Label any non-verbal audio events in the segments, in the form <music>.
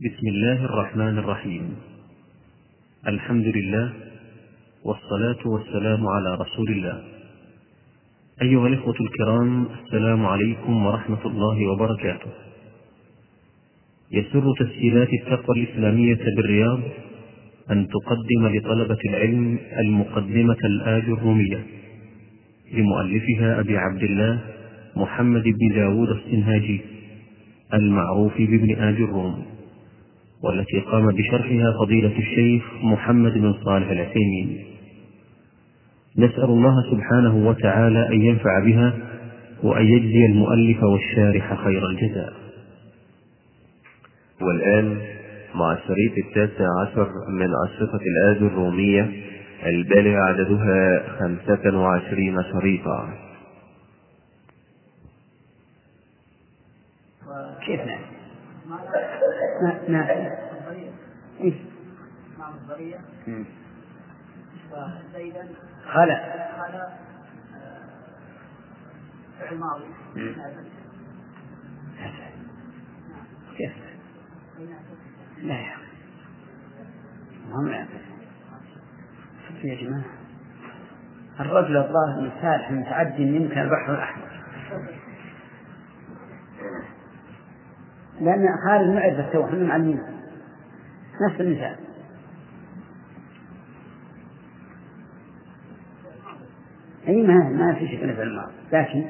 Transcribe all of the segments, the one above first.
بسم الله الرحمن الرحيم. الحمد لله والصلاة والسلام على رسول الله. أيها الإخوة الكرام السلام عليكم ورحمة الله وبركاته. يسر تسجيلات التقوى الإسلامية بالرياض أن تقدم لطلبة العلم المقدمة الآج الرومية لمؤلفها أبي عبد الله محمد بن داود السنهاجي المعروف بابن آج الروم. والتي قام بشرحها فضيلة الشيخ محمد بن صالح العثيمين. نسأل الله سبحانه وتعالى أن ينفع بها وأن يجزي المؤلف والشارح خير الجزاء. والآن مع الشريط التاسع عشر من أشرطة الآج الرومية البالغ عددها خمسة وعشرين شريطا. كيف نعم؟ نعم. إيش؟ وزيدا خلا. خلا فعل ماضي كيف؟ لا يا أخي. ما شوف يا جماعة. الرجل الظاهر من صالح متعدي يمكن البحر الأحمر. لأن خالد معرفة تو إحنا معلمين نفس المثال أي ما ما في شيء في الماضي. لكن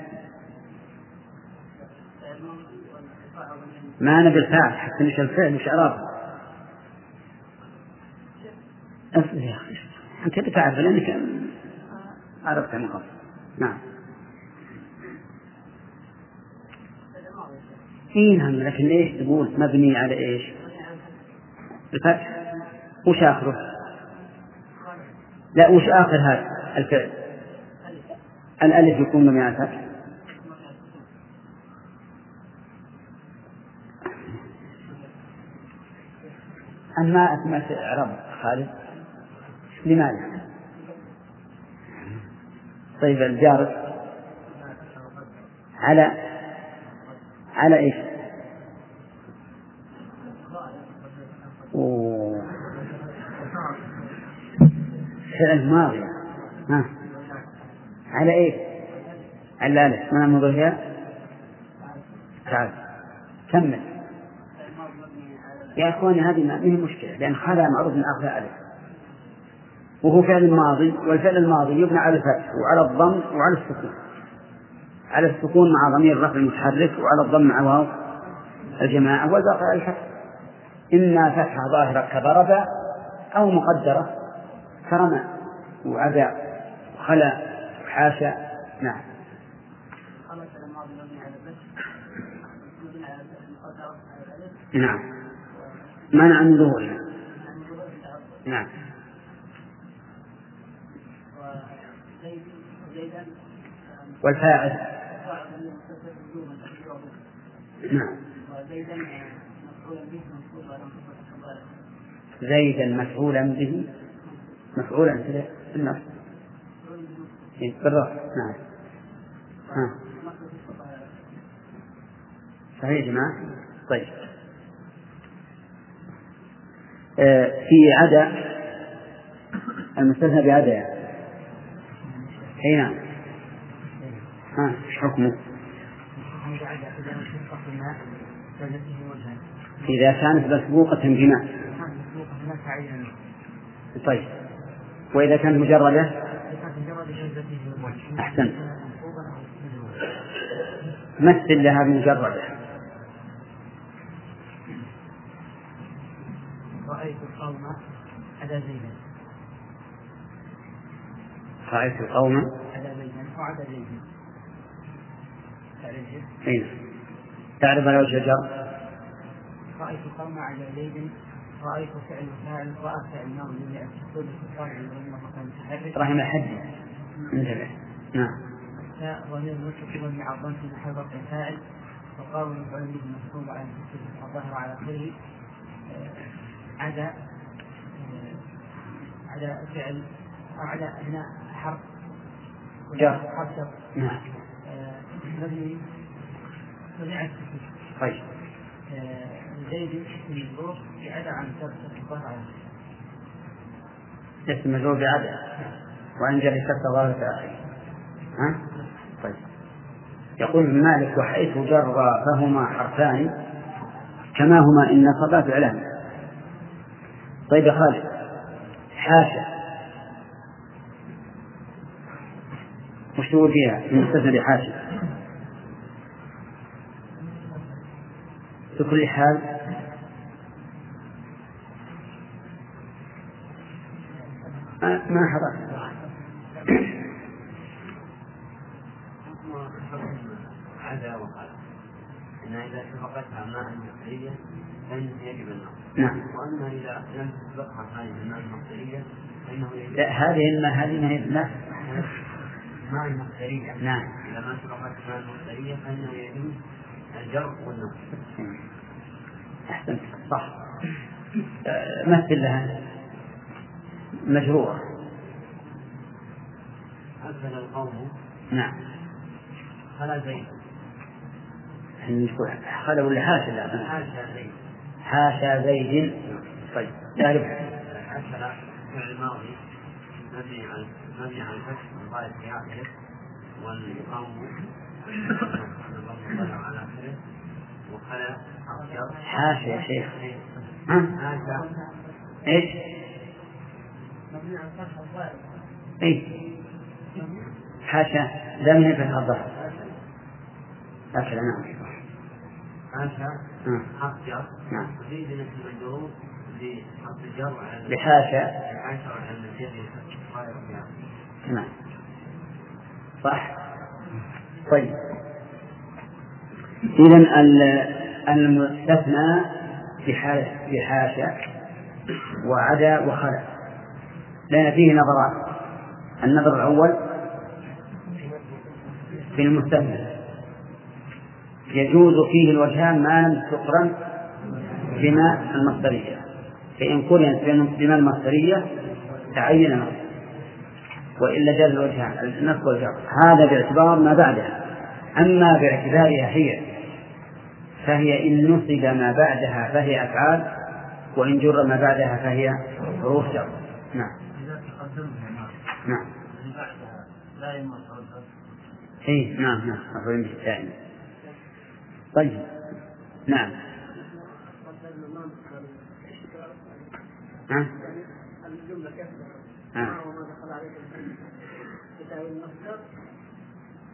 ما نبي الفاعل حتى مش الفعل مش إعرابه أصبر يا أخي أنت بتعرف لأنك عرفت من قبل. نعم. اي نعم لكن إيش تقول؟ مبني على إيش؟ الفتح وش آخره؟ لا وش آخر هذا الفعل؟ الألف يكون مبني على الفتح أما أسمعت إعراب خالد لماذا؟ طيب الجار على على إيش؟ فعل ماضي. ها. على إيش؟ على الألف ما مضيها تعال. كمل. يا أخواني هذه ما هي مشكلة لأن خلا معروف من اخذها ألف. وهو فعل ماضي والفعل الماضي يبنى على الفتح وعلى الضم وعلى السكون. على السكون مع ضمير الرفع المتحرك وعلى الضم مع واو الجماعة والباقي على الفتح. إما فتحة ظاهرة كضرب أو مقدرة. كرمى وعدا وخلا وحاشا. نعم. نعم. منع من ظهورها نعم. والفاعل نعم. زيدا مفعولا به. مفعولا في النص. بالرفع نعم. ها. صحيح يا جماعة؟ طيب. آه في عدا. المستثنى بعدا يعني. أي نعم. ها إيش حكمه؟ إذا كانت مسبوقة بما. طيب. وإذا كانت مجردة؟ أحسنت مثل لها بمجردة رأيت القوم على زيدا رأيت القوم؟ على زيدا وعلى زيدا أين تعرف على وجه الجر؟ رأيت القوم على زيد رأيت فعل فاعل رأى فعل ماضي لأن الفاعل الضمة متحرك رحم الحد انتبه. نعم. متصل مع الضم في محل رفع فاعل وقاول مفعول به منصوب على التسليم الظاهر على آخره عدا على فعل أو على هنا حرف. جر. حرف جر نعم. مبني التسليم طيب. زيد اسم مجرور بعدا عن الظاهر على اسم مجرور بعدد وأن جل كسر ظاهر آخره ها؟ طيب. يقول ابن مالك وحيث جر فهما حرفان كما هما إن صفات إعلام طيب يا خالد حاشا. وش تقول فيها؟ من مستثنى حاشا في كل حال ما حرام إذا سبقتها ماء مصدرية فإنه يجب النقص نعم. وأما إذا لم تسبقها هذه الماء المصدرية فإنه يجب لا هذه الماء هذه ما هي ماء المصدرية نعم. إذا ما سبقت ماء المصدرية فإنه يجوز الجر والنقص أحسنت. صح. مثل لها. مجروءة أكل القوم؟ نعم. فلا زيد. خلوا ولا حاشا لا؟ حاشا زيد. حاشا زيد. طيب. ربح أكل فعل ماضي مبني على مبني على الفتح والغاية في آخره والقوم. حاشا يا شيخ. ها؟ هذا إيش؟ اي حاشا لا من فتح الظهر. أكل نعم. هذا نعم. جر نعم. وزيد اسم المجرور بحرف الجر على بحاشا عشر على نعم. صح. طيب. إذا ال- المستثنى في بحاشا وعدا وخلا لأن فيه نظران. النظر الأول في المستثنى. يجوز فيه الوجهان ما لم تقرن بما المصدرية. فإن قرنت بما المصدرية تعين النص وإلا جاز الوجهان النص والجر. هذا باعتبار ما بعدها. أما باعتبارها هي فهي إن نصب ما بعدها فهي أفعال وإن جر ما بعدها فهي حروف جر. نعم. نعم. نعم. إي نعم نعم. مفعول به دائما. طيب. نعم. ها؟ ها.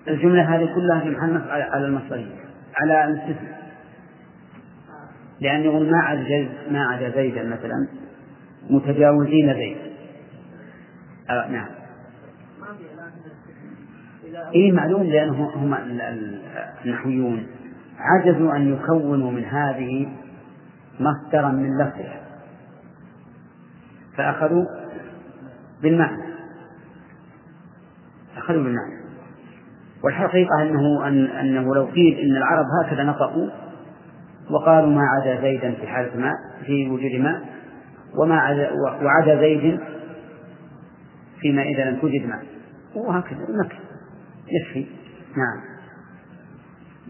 الجملة هذه كلها في محل على المصدرية على الاستثناء لأن يقول ما عدا ما عدا زيدا مثلا. متجاوزين زيد. آه نعم. إيه معلوم لأنهم هم ال- ال- النحويون. عجزوا أن يكونوا من هذه مصدرا من لفظها. فأخذوا بالمعنى. أخذوا بالمعنى. والحقيقة أنه أن أنه لو قيل إن العرب هكذا نطقوا وقالوا ما عدا زيدا في حالة ماء في وجود ماء وما عدا وعدا زيد فيما إذا لم توجد ماء وهكذا نكتب يكفي نعم.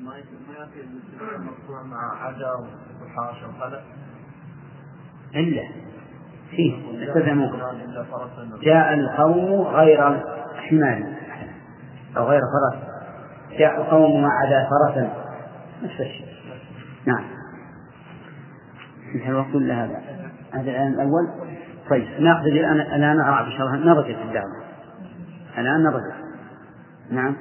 ما ما يأتي المرفوع مع عدا وحاشا وخلق؟ إلا. فيه. فرسا جاء القوم غير حمار أو غير فرس. جاء القوم ما عدا فرسا نفس الشيء. نعم. انتهى الوقت ولا هذا؟ هذا الآن الأول. طيب نأخذ الآن الآن الله نرجع في الدعوة. الآن نرجع نعم.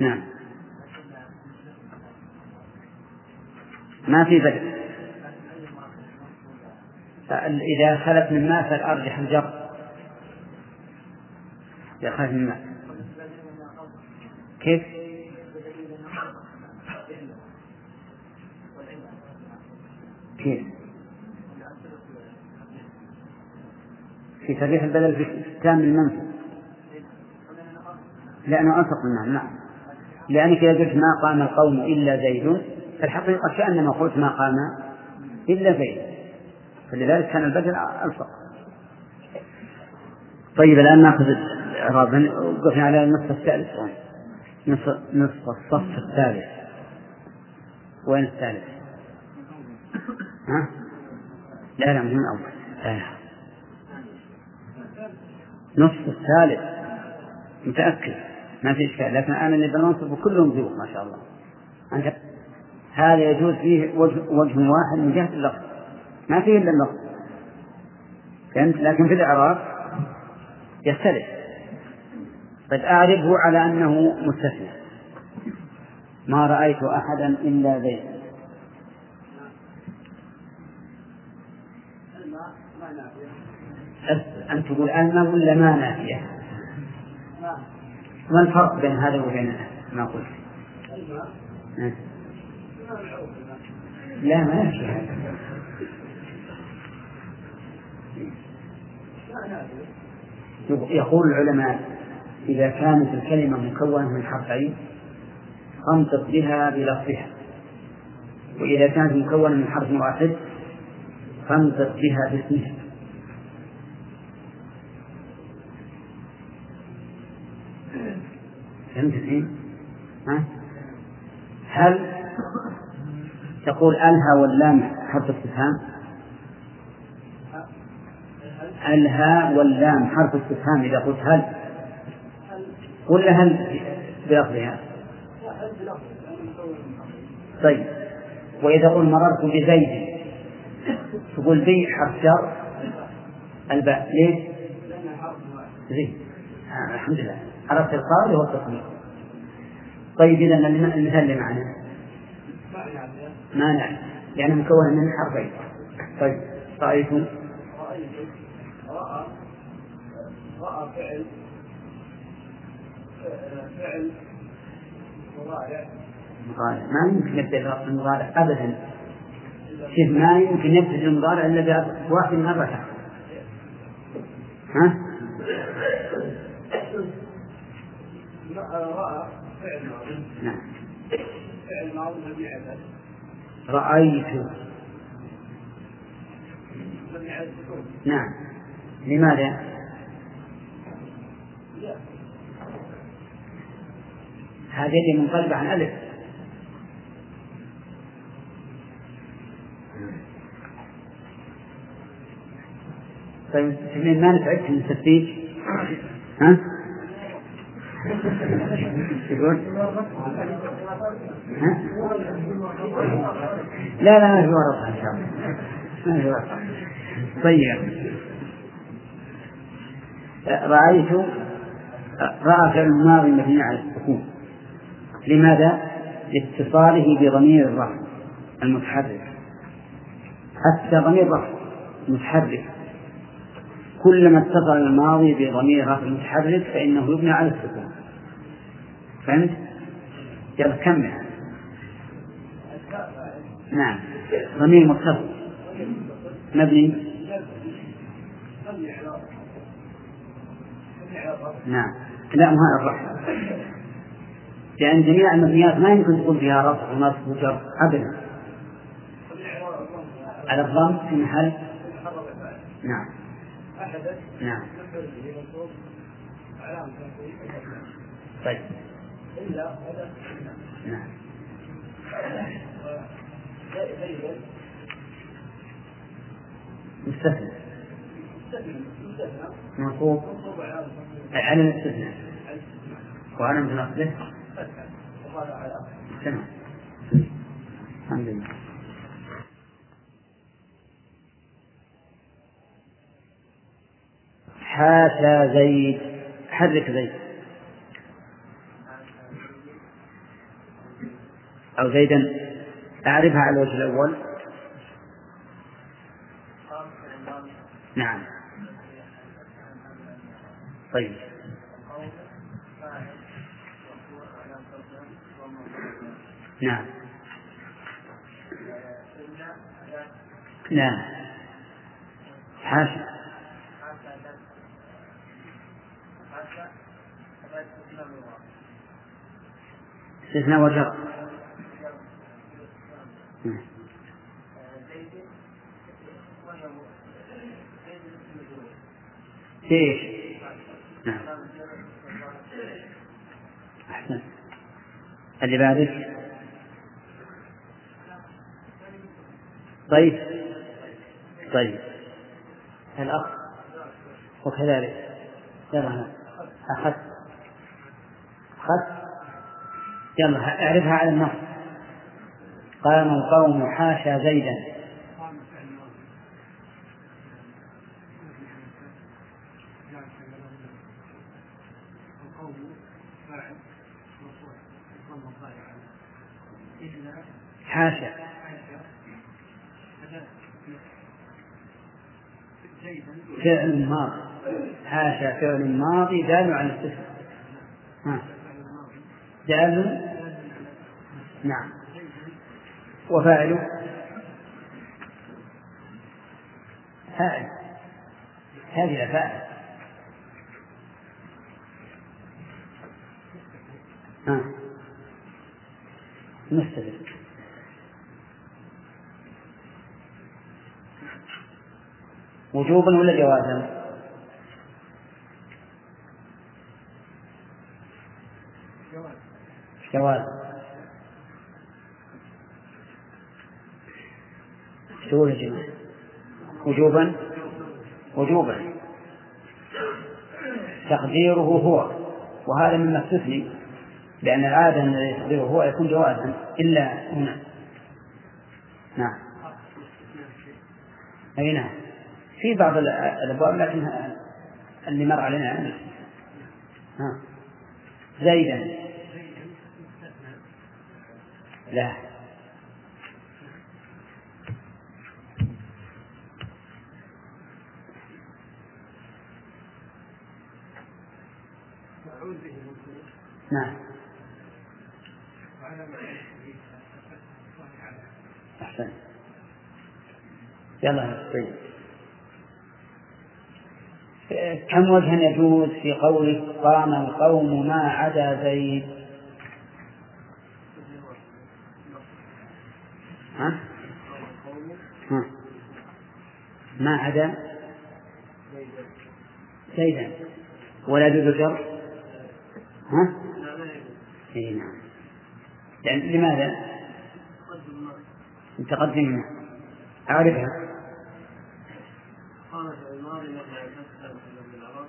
نعم. ما في بدء إذا خلت من ماء فالأرجح الجر من ماء كيف؟ كيف؟ في ترجيح البدل في التام المنفي لأنه أنفق منها نعم. لأنك إذا قلت ما قام القوم إلا زيد فالحقيقة كأنما قلت ما قام إلا زيد. فلذلك كان البدل ألصق طيب الآن نأخذ إعرابا وقفنا على النصف الثالث نصف نصف الصف الثالث. وين الثالث؟ ها؟ لا لا من الأول. لا نصف الثالث. متأكد؟ ما في إشكال. لكن أنا اللي بنصب كلهم ذوق ما شاء الله. أنت؟ هذا يجوز فيه وجه, وجه واحد من جهة اللفظ. ما فيه إلا اللفظ. فهمت؟ لكن في الإعراب يختلف. قد أعرفه على أنه مستثنى. ما رأيت أحدا إلا زيد. أن تقول أن ولا ما نافية؟ ما الفرق بين هذا وبين ما قلت. لا ما في يقول العلماء إذا كانت الكلمة مكونة من حرفين فانطق بها بلفظها وإذا كانت مكونة من حرف واحد فانطق بها باسمها فهمت الحين؟ ها؟ هل تقول ألها واللام حرف استفهام؟ ألها واللام حرف استفهام إذا قلت هل ولا هل بلفظها؟ طيب. وإذا قلت مررت بزيد تقول بي حرف جر الباء ليش؟ زيد آه الحمد لله. عرفت القاضي والتصميم طيب إذا المثال اللي معنا؟ ما نعرف. لأنه مكون من حرفين. طيب. رأيت رأى رأى فعل فعل مضارع. ما يمكن يبدأ المضارع أبدا. شوف ما يمكن يبدأ المضارع إلا بواحد من أربعة ها؟ رأى فعل نعم. فعل رأيت. نعم. لماذا؟ هذه اللي منقلبة عن ألف. طيب ما نتعبك من التفتيش ها؟ يقول؟ ها؟ لا لا ما في ورطة إن شاء الله. ما في ورطة طيب. رأيت رأى فعل الماضي مبني على السكون. لماذا؟ لاتصاله بضمير الرفع المتحرك. حتى ضمير الرفع متحرك كلما اتصل الماضي بضمير رفع متحرك فإنه يبنى على السكون. فهمت؟ يلا كمل. نعم. ضمير متصل. مبني. نعم. لا هذا الرفع. لأن جميع المبنيات ما يمكن تقول فيها رفع ونصب وجر أبدا. على الضم في محل؟ نعم. نعم. طيب. نعم. مستثنى. منصوب على الاستثناء وعلى نصبه الحمد لله. حاشا زيد. حرك زيد. أو زيدا. أعرفها على الوجه الأول. نعم. طيب. نعم. لا حاشا. استثناء وجر إيش؟ نعم. أحسن. اللي بعدك طيب. طيب. الأخ وكذلك. يلا أخذت. أخذت. يلا أعرفها على النص. قام القوم حاشا زيدا حاشا فعل ماضي. حاشا فعل ماضي دال على الاستثناء دال. نعم. وفاعل. فاعل. هذه فاعل. ها. مستدل وجوبا ولا جوازا؟ جواز. يا جماعة؟ وجوبا؟ وجوبا. تقديره هو. وهذا مما استثني لأن العادة أن يقدره هو يكون جوازا إلا هنا. نعم. أي نعم. في بعض الأبواب لكن اللي مر علينا ها. زيدا. لا. نعم. أحسن. يلا طيب. كم وجه يجوز في قوله قام القوم ما عدا زيد ها؟ ها؟ ما عدا زيدا ولا يجوز الجر ها؟ اي نعم يعني لماذا؟ متقدم أعرفها قامت الماضي مبني على الفتح في العراق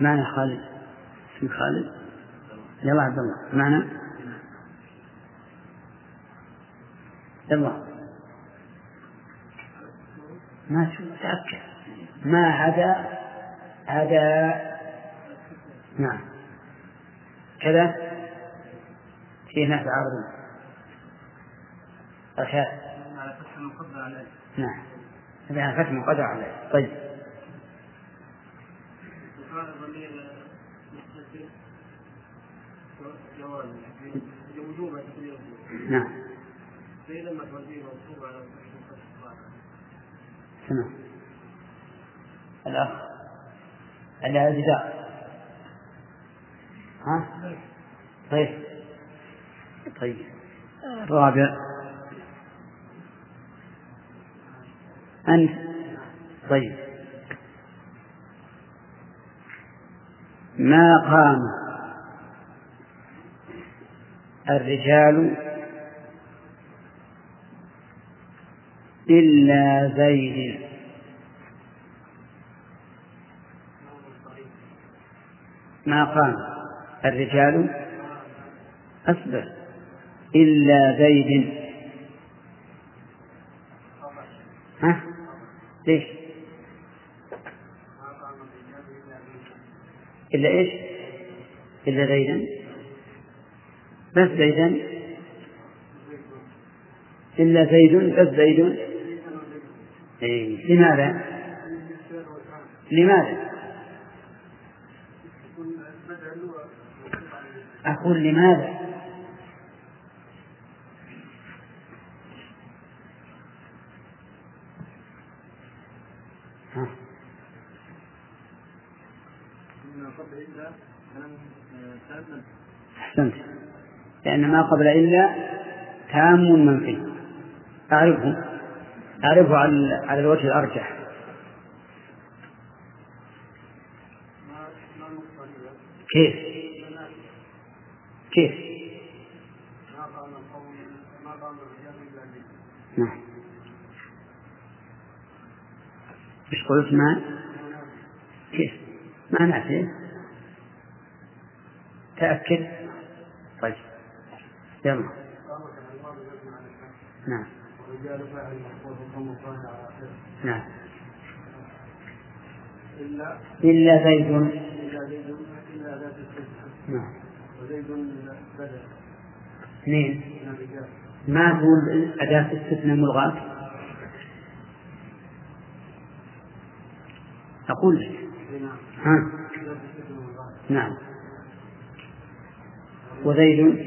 معنى خالد؟ اسم خالد؟ يلا عبد الله معنى؟ يلا. ما تأكد. ما عدا عدا نعم. كذا؟ في ناس عارضون رشاد نعم. هذا فتح مقدر عليه. طيب وكان ضمير مستتر جواز نعم. على الفتح تمام الأخ. ها؟ طيب. طيب. الرابع أنت. طيب. ما قام؟ الرجال إلا زيد. ما قام الرجال أصبر إلا زيد. ها؟ ليش؟ إلا إيش؟ إلا زيدا. بس زيدا إلا زيد بس زيد إيه. لماذا لماذا أقول لماذا؟ ها. أحسنت لأن ما قبل إلا تام منفي أعرفه أعرفه على على الوجه الأرجح كيف؟ كيف؟ نعم إيش قلت ما؟ كيف؟ ما نعرف تأكد يلا. نعم. نعم. إلا زيد. نعم. اثنين ما تقول أداة استثناء ملغاة؟ أقول لك. ها؟ نعم. وزيد؟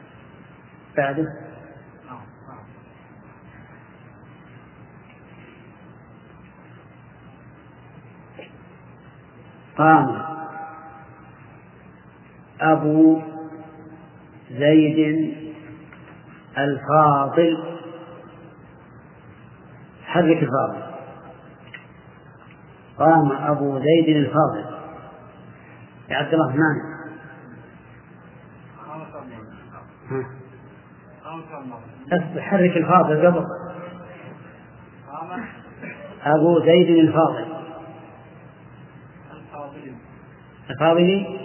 بعده. قام أبو زيد الفاضل. حرك الفاضل. قام أبو زيد الفاضل. يا عبد الرحمن. بس حرك الفاضل قبل. أبو زيد الفاضل. الفاضلي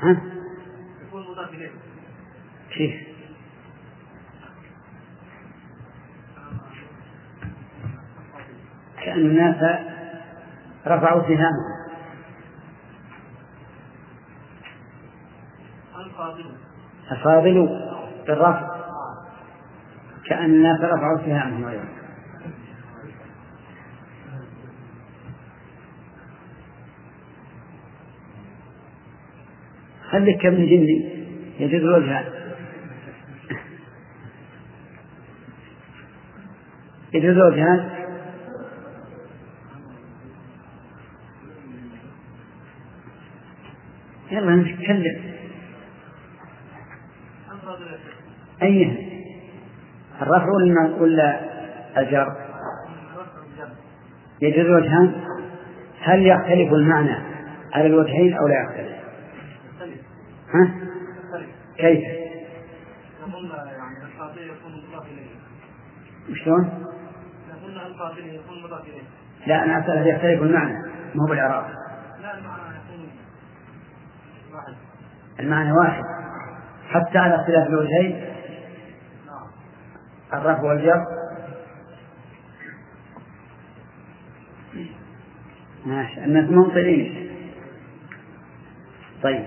ها؟ يكون كيف؟ كأن الناس رفعوا سهامهم الفاضل الفاضل بالرفع. كأن الناس رفعوا سهامهم أيضا خليك كابن جندي يجوز الوجهان يجوز الوجهان يلا نتكلم الفاضل أيها. الرفع ولا الجر؟ يجوز وجهان؟ هل يختلف المعنى على الوجهين أو لا يختلف؟ ها؟ كيف؟ شلون؟ لا أنا أسأل هل يختلف المعنى. ما هو بالإعراب. لا المعنى يكون واحد المعنى واحد. حتى على اختلاف الوجهين الرفع والجر. ماشي. الناس منطلين طيب.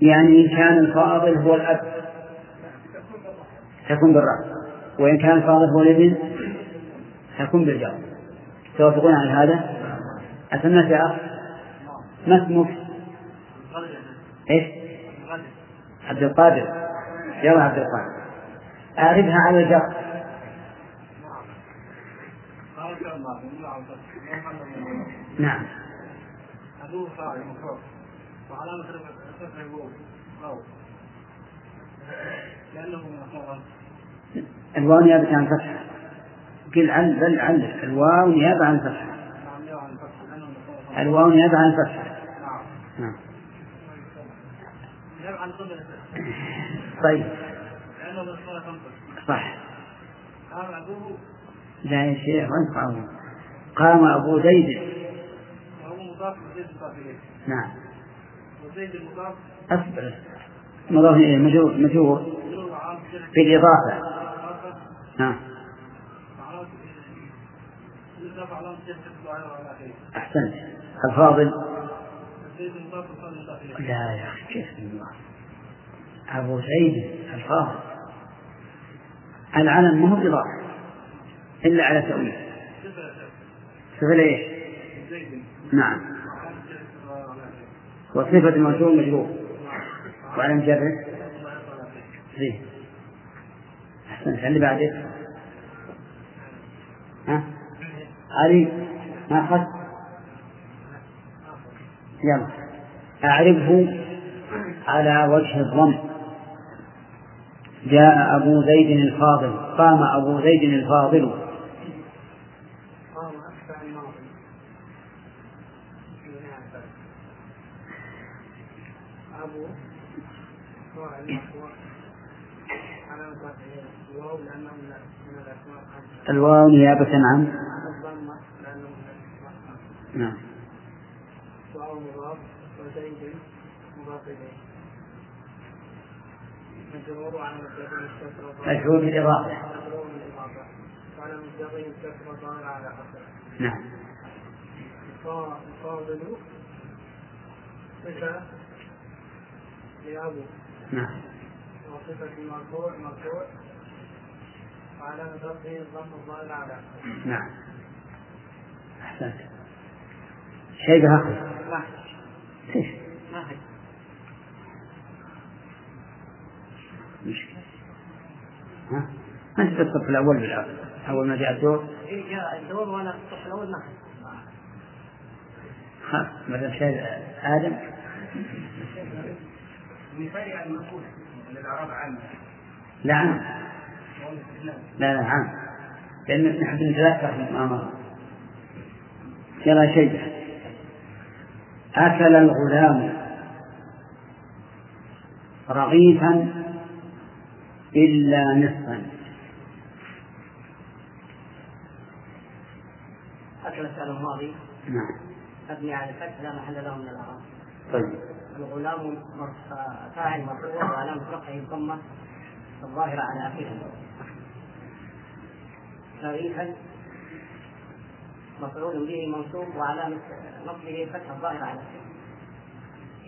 يعني إن كان الفاضل هو الأب. تكون بالرفع وإن كان الفاضل هو الابن تكون بالجر توافقون على هذا؟ أسمعك يا أخ ما اسمك؟ إيش؟ عبد القادر. يلا عبد القادر. أعرفها على الجر نعم. لأنه مفرد الواو نيابة عن الفتحة قل عن بل عن الواو نيابة عن الفتحة الواو نيابة عن الفتحة نعم. طيب. صح. قال أبوه لا يا شيخ وانت قام؟ قام أبو زيد. وهو مضاف وزيد مضاف إليه نعم. وزيد المضاف أصبر. مضاف إليه مجرور مجرور. بالإضافة. إضافة أحسنت. الفاضل. لا يا أخي كيف الله أبو سعيد الفاضل. العلم ما هو بإضافة إلا على تأويل. صفة إيش؟ نعم. وصفة مجره الظاهرة على آخره زين. أحسنت. اللي بعدك ها؟ علي ما أخذ يلا. أعرفه على وجه الضم. جاء أبو زيد الفاضل. قام أبو زيد الفاضل قام أكثر الماضي أبو فاعل مرفوع علامة رفعه الواو لأنه من من الأسماء الخمسة الواو نيابة عن؟ نعم. مشهور بالإضافة. نعم. نعم. وصفة مرفوع وعلامة رفعه الضم الظاهر على آخره نعم. أحسنت. شيء أخذ لا. كيف ما هي. مشكلة ها؟ أنت في الصف الأول بالأول أول ما جاء الدور؟ إيه جاء الدور وأنا في الصف الأول ما هي ها مثلا شيء آدم. مثال على المفعول الإعراب عام لا. عام لا لا عام. لأن نحن نتذكر ما مر يلا شيء. أكل الغلام رغيفا إلا نصفا. أكل الفعل الماضي. نعم. مبني على الفتح لا محل له من الأعراب طيب. الغلام فاعل مرفوع وعلامة رفعه الضمة الظاهرة على آخره شريفا مفعول به منصوب وعلامة نصبه الفتحة الظاهرة على آخره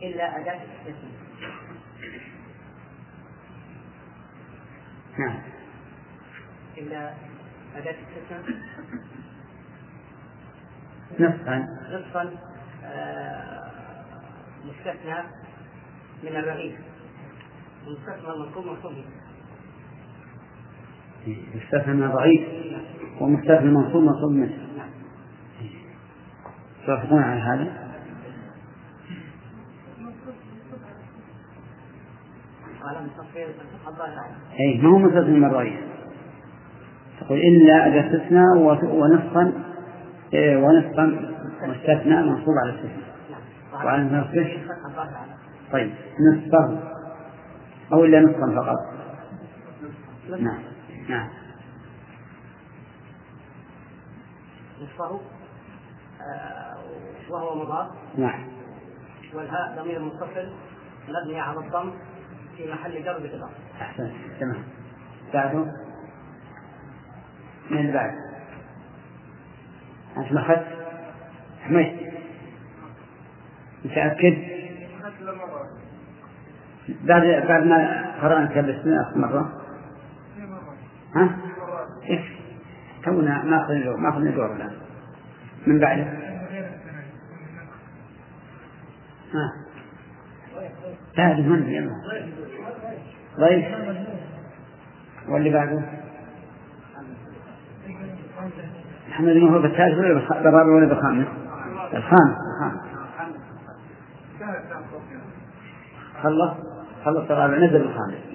إلا أداة الاسم نعم. إلا أداة الاسم نصفا. نصفا آه، مستثنى من الرغيف. مستثنى منصوب منصوب. مستثنى ضعيف ومستثنى منصوب منصوب نعم توافقون على هذا؟ أي ما هو مستثنى من الضعيف تقول إلا أداة استثناء و- ونصفا إيه، ونصفا مستثنى منصوب على الاستثناء وعلى نصفه طيب نصفه أو إلا نصفا فقط. نعم. نعم. نصفه آه، وهو مضاف. نعم. والهاء ضمير منفصل مبني على الضم في محل جر بالإضافة أحسن تمام. بعده؟ من اللي بعد؟ أنت ما أخذت حميد. متأكد؟ بعد بعد ما قرأنا آخر مرة ها؟ كيف؟ تونا ما أخذنا دور ما أخذنا دور الآن. من بعده. ها؟ تعرف من يلا ضيف واللي بعده؟ محمد ما هو بالثالث ولا بالرابع ولا بالخامس؟ الخامس الخامس خلص؟ خلص الرابع نزل الخامس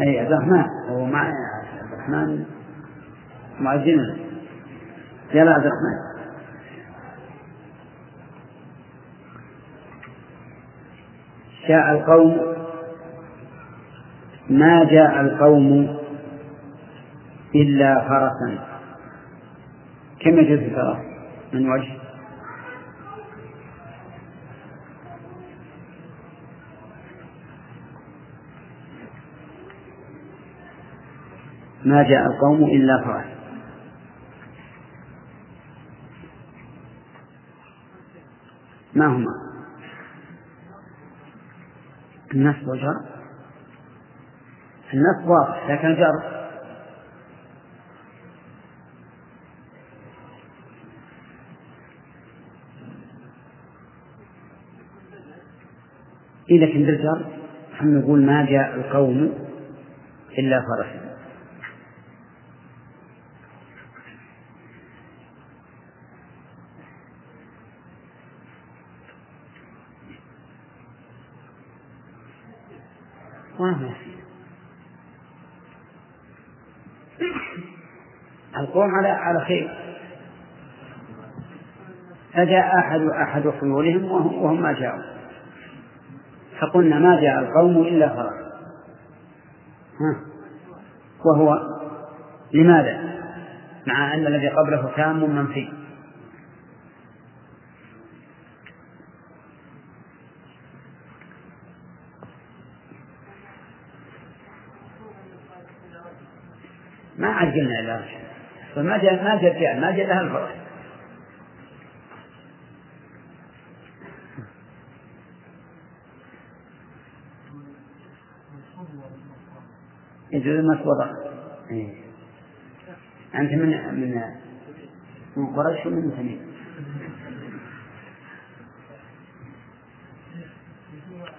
أي عبد الرحمن هو مع عبد الرحمن معجنا يلا عبد الرحمن. جاء القوم. ما جاء القوم إلا فرسا. كم يجوز الفرس؟ من وجه؟ ما جاء القوم إلا فرس ما هما؟ النصب والجر النصب واضح لكن الجر إذا كان بالجر نقول ما جاء القوم إلا فرسا ما القوم على على خير. فجاء أحد أحد حلولهم وهم ما جاءوا. فقلنا ما جاء القوم إلا فرس ها. وهو لماذا؟ مع أن الذي قبله تام منفي ما عاد قلنا إلا فما جاء ما جاء ما جاء لها الفرق يجوز المسوضة إيه. أنت من من من قريش ومن تميم.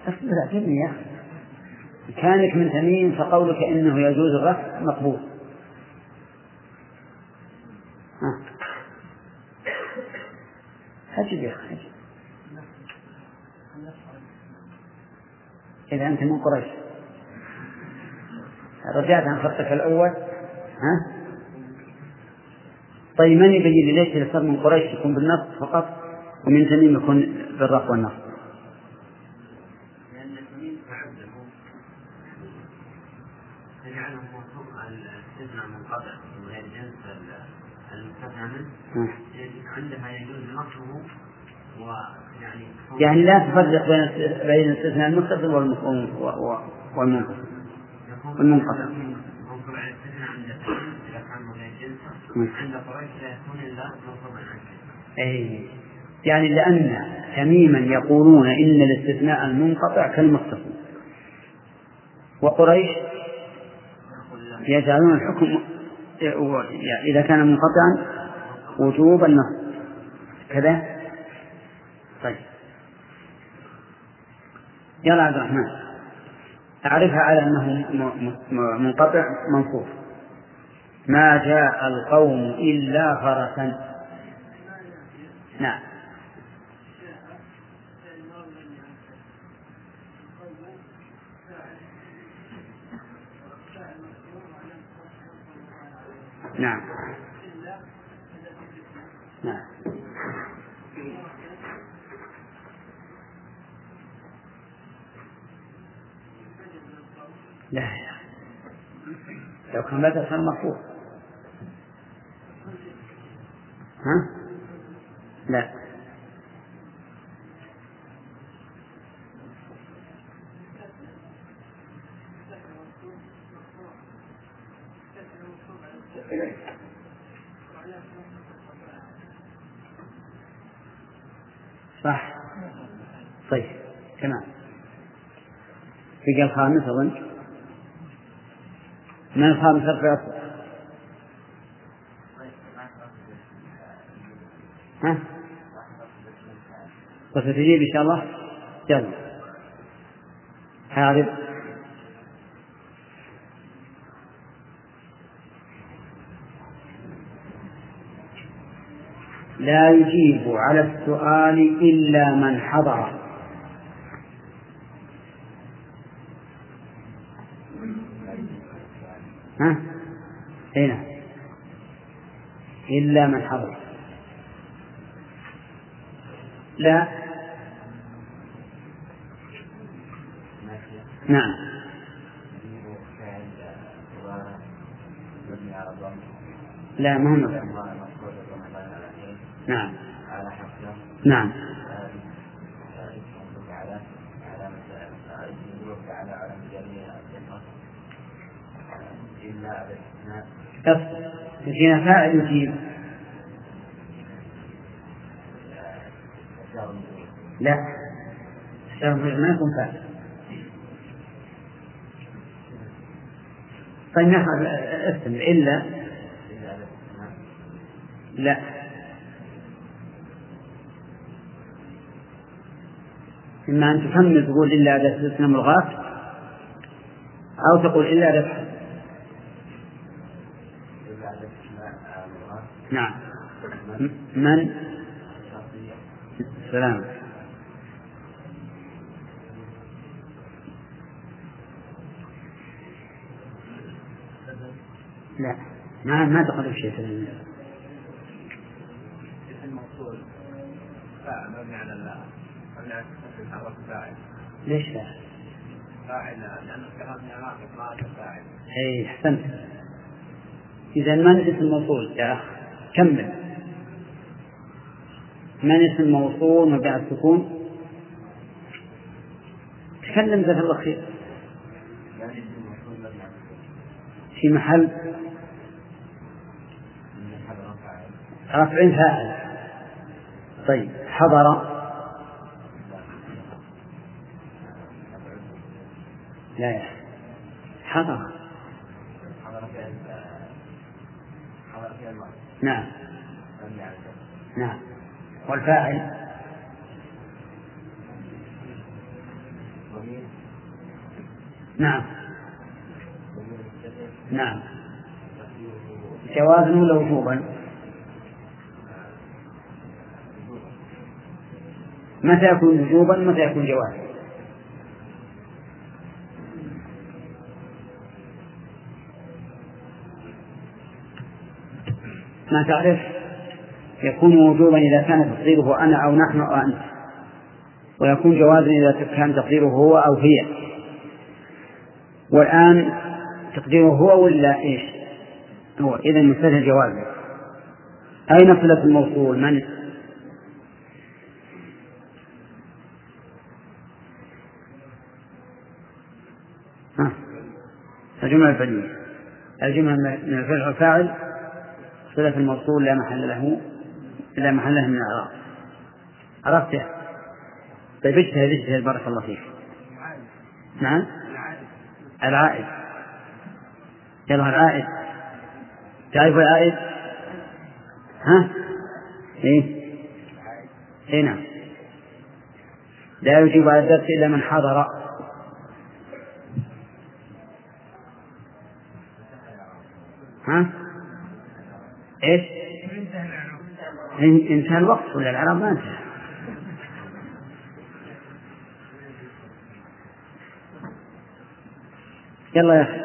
أصبر اعجبني يا أخي كانك من تميم فقولك إنه يجوز الرفع مقبول أجب يا أخي إذا أنت من قريش رجعت عن خطك الأول ها؟ طيب من يبين لي ليش الصبر من قريش يكون بالنص فقط ومن تميم يكون بالرفع والنص؟ لأن تميم تعبده فجعله موثوق الاستثناء منقطع من غير جنس المستثنى منه عندها يجوز نصبه ويعني يعني لا تفرق بين بين الاستثناء المتصل والمنقطع. والمنقطع. أي يعني لأن تميما يقولون إن الاستثناء المنقطع كالمتصل. وقريش يجعلون الحكم إذا كان منقطعا وجوب النص كذا طيب يلا عبد الرحمن. أعرفها على أنه منقطع منصوب ما جاء القوم إلا فرسا. نعم. نعم. لا لا. لو كان بدل كان مرفوع ها؟ لا. صح. طيب تمام. بقى الخامس أظن. من الخامس رفع ها؟ وستجيب إن شاء الله؟ يلا. حاضر لا يجيب على السؤال إلا من حضر ها؟ هنا إلا من حضر. لا. نعم. لا ما هو نعم. نعم. فينا فاعل يجيب لا. ما يكون فاعل طيب ناخذ استمع إلا. لا. إما أن تكمل تقول إلا أداة الاستثناء ملغاة أو تقول إلا أداة نعم. من؟ سلام لا ما ما دخل في شيء فاعل مبني على مبني على فاعل ليش فاعل؟ فاعل لأن الكلام ما فاعل أي أحسنت. إذا من اسم الموصول يا أخ كمل. من اسم موصول مبني على السكون تكلم جزاك الله خير. في محل؟ رفع فاعل. طيب حضر. لا يا حضر. نعم. نعم. والفاعل؟ نعم. نعم. جوازا ولا وجوبا؟ متى يكون وجوبا متى يكون جوازا ما تعرف؟ يكون وجوبا إذا كان تقديره أنا أو نحن أو أنت. ويكون جوازا إذا كان تقديره هو أو هي. والآن تقديره هو ولا إيش؟ هو. إذا مثل جوازا. أين صلة الموصول؟ من؟ الجملة الفعلية الجملة من الفعل والفاعل صلة الموصول لا محل له لا محل له من الإعراب عرفته طيب اجتهد اجتهد بارك الله فيك. نعم؟ العائد. يلا العائد. تعرف العائد؟ ها؟ إيه؟ اي نعم. لا يجيب على الدرس إلا من حضر. ها؟ إيش؟ إنتهى الوقت ولا العرب ما انتهى؟ يلا يا أخي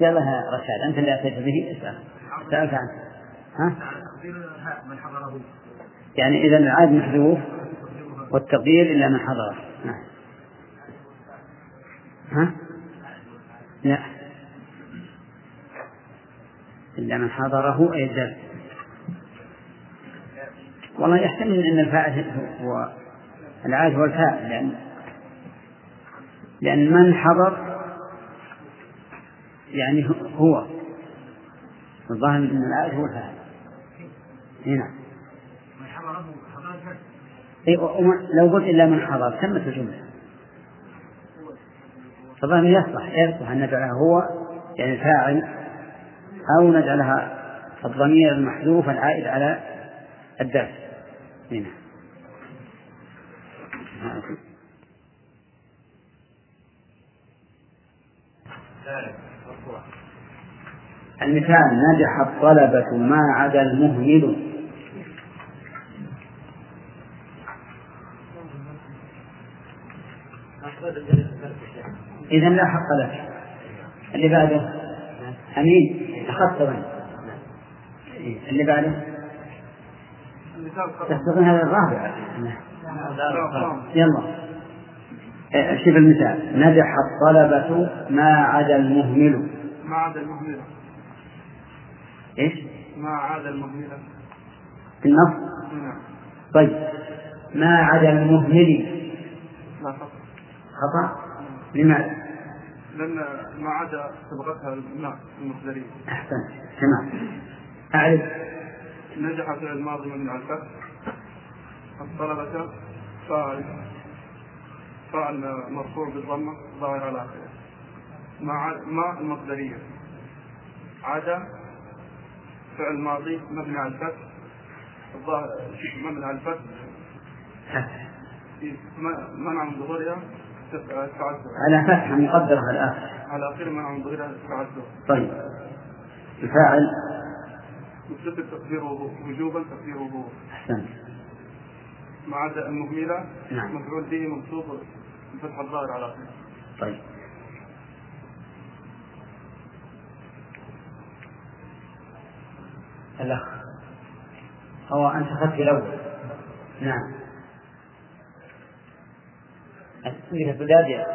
يلا يا رشاد أنت اللي أتيت به اسأل سألت عنه ها؟ يعني إذا العاد محذوف والتقدير إلا من حضره نعم ها؟ لا إلا من حضره أي الدرس والله يحتمل أن الفاعل هو العاد هو الفاعل لأن لأن من حضر يعني هو الظاهر أن العاد هو الفاعل هنا أي لو قلت إلا من حضر تمت الجملة. فظاهر يصلح يصلح أن نجعله هو يعني الفاعل أو نجعلها الضمير المحذوف العائد على الدرس هنا. المثال نجح الطلبة ما عدا المهمل. إذا لا حق لك. اللي بعده؟ أمين. أخذت وين اللي بعده؟ تستطيع هذا الرابع. يلا. شوف المثال. نجح الطلبة ما عدا المهمل. ما عدا المهملة إيش؟ ما عدا المهملة في النص نعم. طيب. ما عدا المهمل. لا فقط خطأ؟ لماذا؟ لأن ما عدا سبقتها الماء المصدرية. أحسنت تمام. أعرف. نجح فعل الماضي مبني على الفتح الطلبة فاعل فاعل مرفوع بالضمة ظاهر على آخره. مع ما المصدرية. عدا فعل ماضي مبني على الفتح. الظاهر مبني على الفتح. منع من ظهورها. على فتحة مقدرة على الآخر على آخر من ظهورها تعذر طيب. الفاعل؟ متصل تقديره وجوبا تقديره أحسنت. ما عدا المهملة نعم. مفعول به منصوب بفتح الظاهر على آخره. طيب. الأخ هو أنت أخذت الأول. نعم. عندك استعداد يا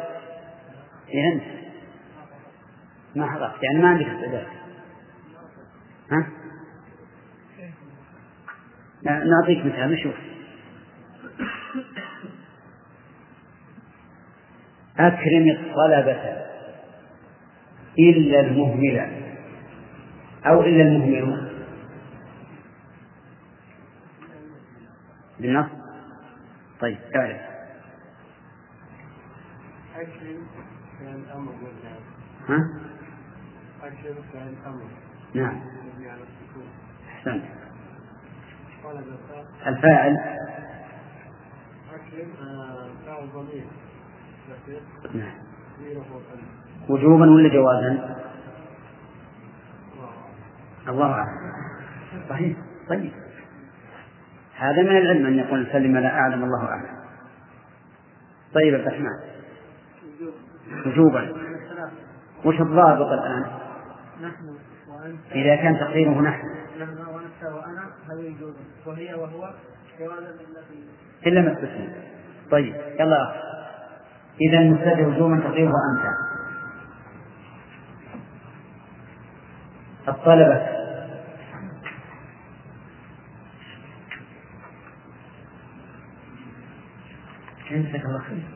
أنت ما حضرت يعني ما عندك استعداد ها؟ نعطيك مثال نشوف. أكرم الطلبة إلا المهملة أو إلا المهمل بالنص؟ طيب تعرف. ها؟ أكرم فعل الأمر نعم أحسنت الفاعل. أكرم آه، فعل ضمير. نعم. وجوبا ولا جوازا؟ الله أعلم. صحيح. طيب. هذا من العلم أن يقول سلم لا أعلم الله أعلم. طيب الرحمن. وجوبا وش الضابط الآن؟ نحن وأنت. إذا كان تقديره نحن. نحن وأنت وأنا هذا يجوز؟ وهي وهو جوازا الذي إلا ما استثنى طيب يلا. إذا المبتدأ وجوبا تقديره أنت. الطلبة. جزاك الله خير.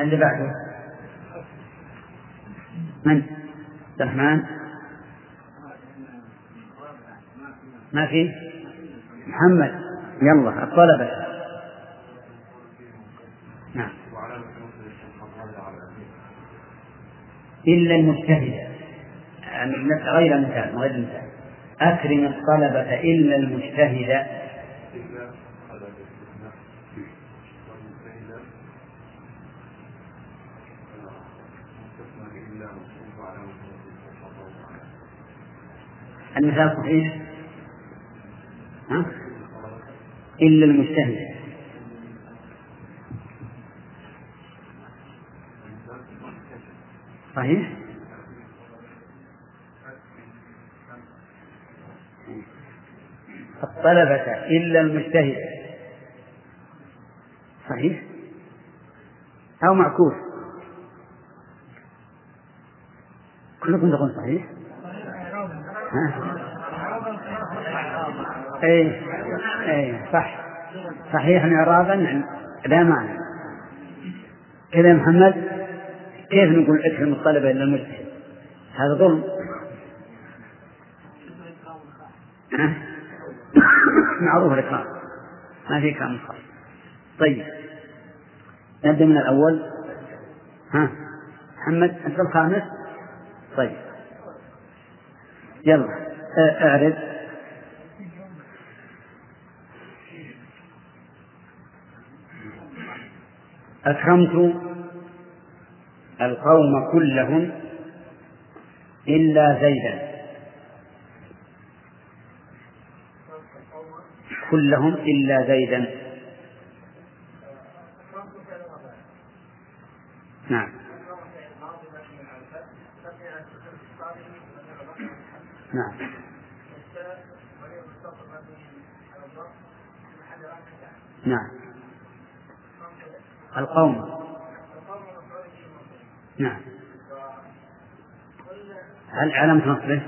اللي بعده. من؟ عبد الرحمن. ما في؟ محمد. يلا الطلبة. نعم. إلا المجتهد. يعني غير المثال غير المثال أكرم الطلبة إلا المجتهد. المثال صحيح؟ ها؟ إلا المجتهد. صحيح؟ الطلبة إلا المجتهد. صحيح؟ أو معكوس. كلكم تقول صحيح؟ اي اي صح. صحيح اعرابا لا معنى. كذا محمد كيف نقول اكرم الطلبه إلا المجتهد؟ هذا ظلم؟ معروف الاكرام ما في كلام خاص. طيب. نبدأ من الأول. ها؟ محمد أنت الخامس؟ طيب. يلا أعرض. أكرمت القوم كلهم إلا زيدا. كلهم إلا زيدا. القوم. نعم. هل علامة نصبه؟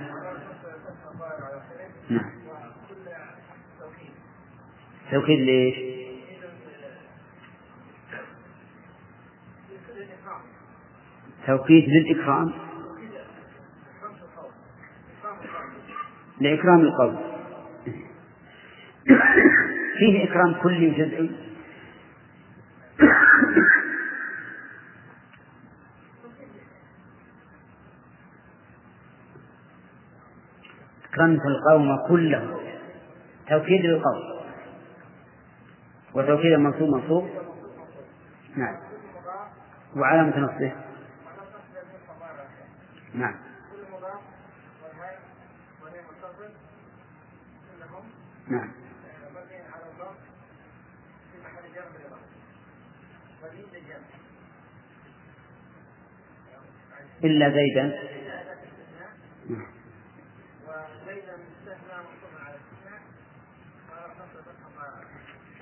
نعم. توكيد ليش؟ توكيد للإكرام. لإكرام القوم. فيه إكرام كلي وجزئي أكرمت القوم كلهم. توكيد للقوم. وتوكيد المنصوب منصوب. نعم. وعلامة نصبه. نعم. نعم. إلا زيدا.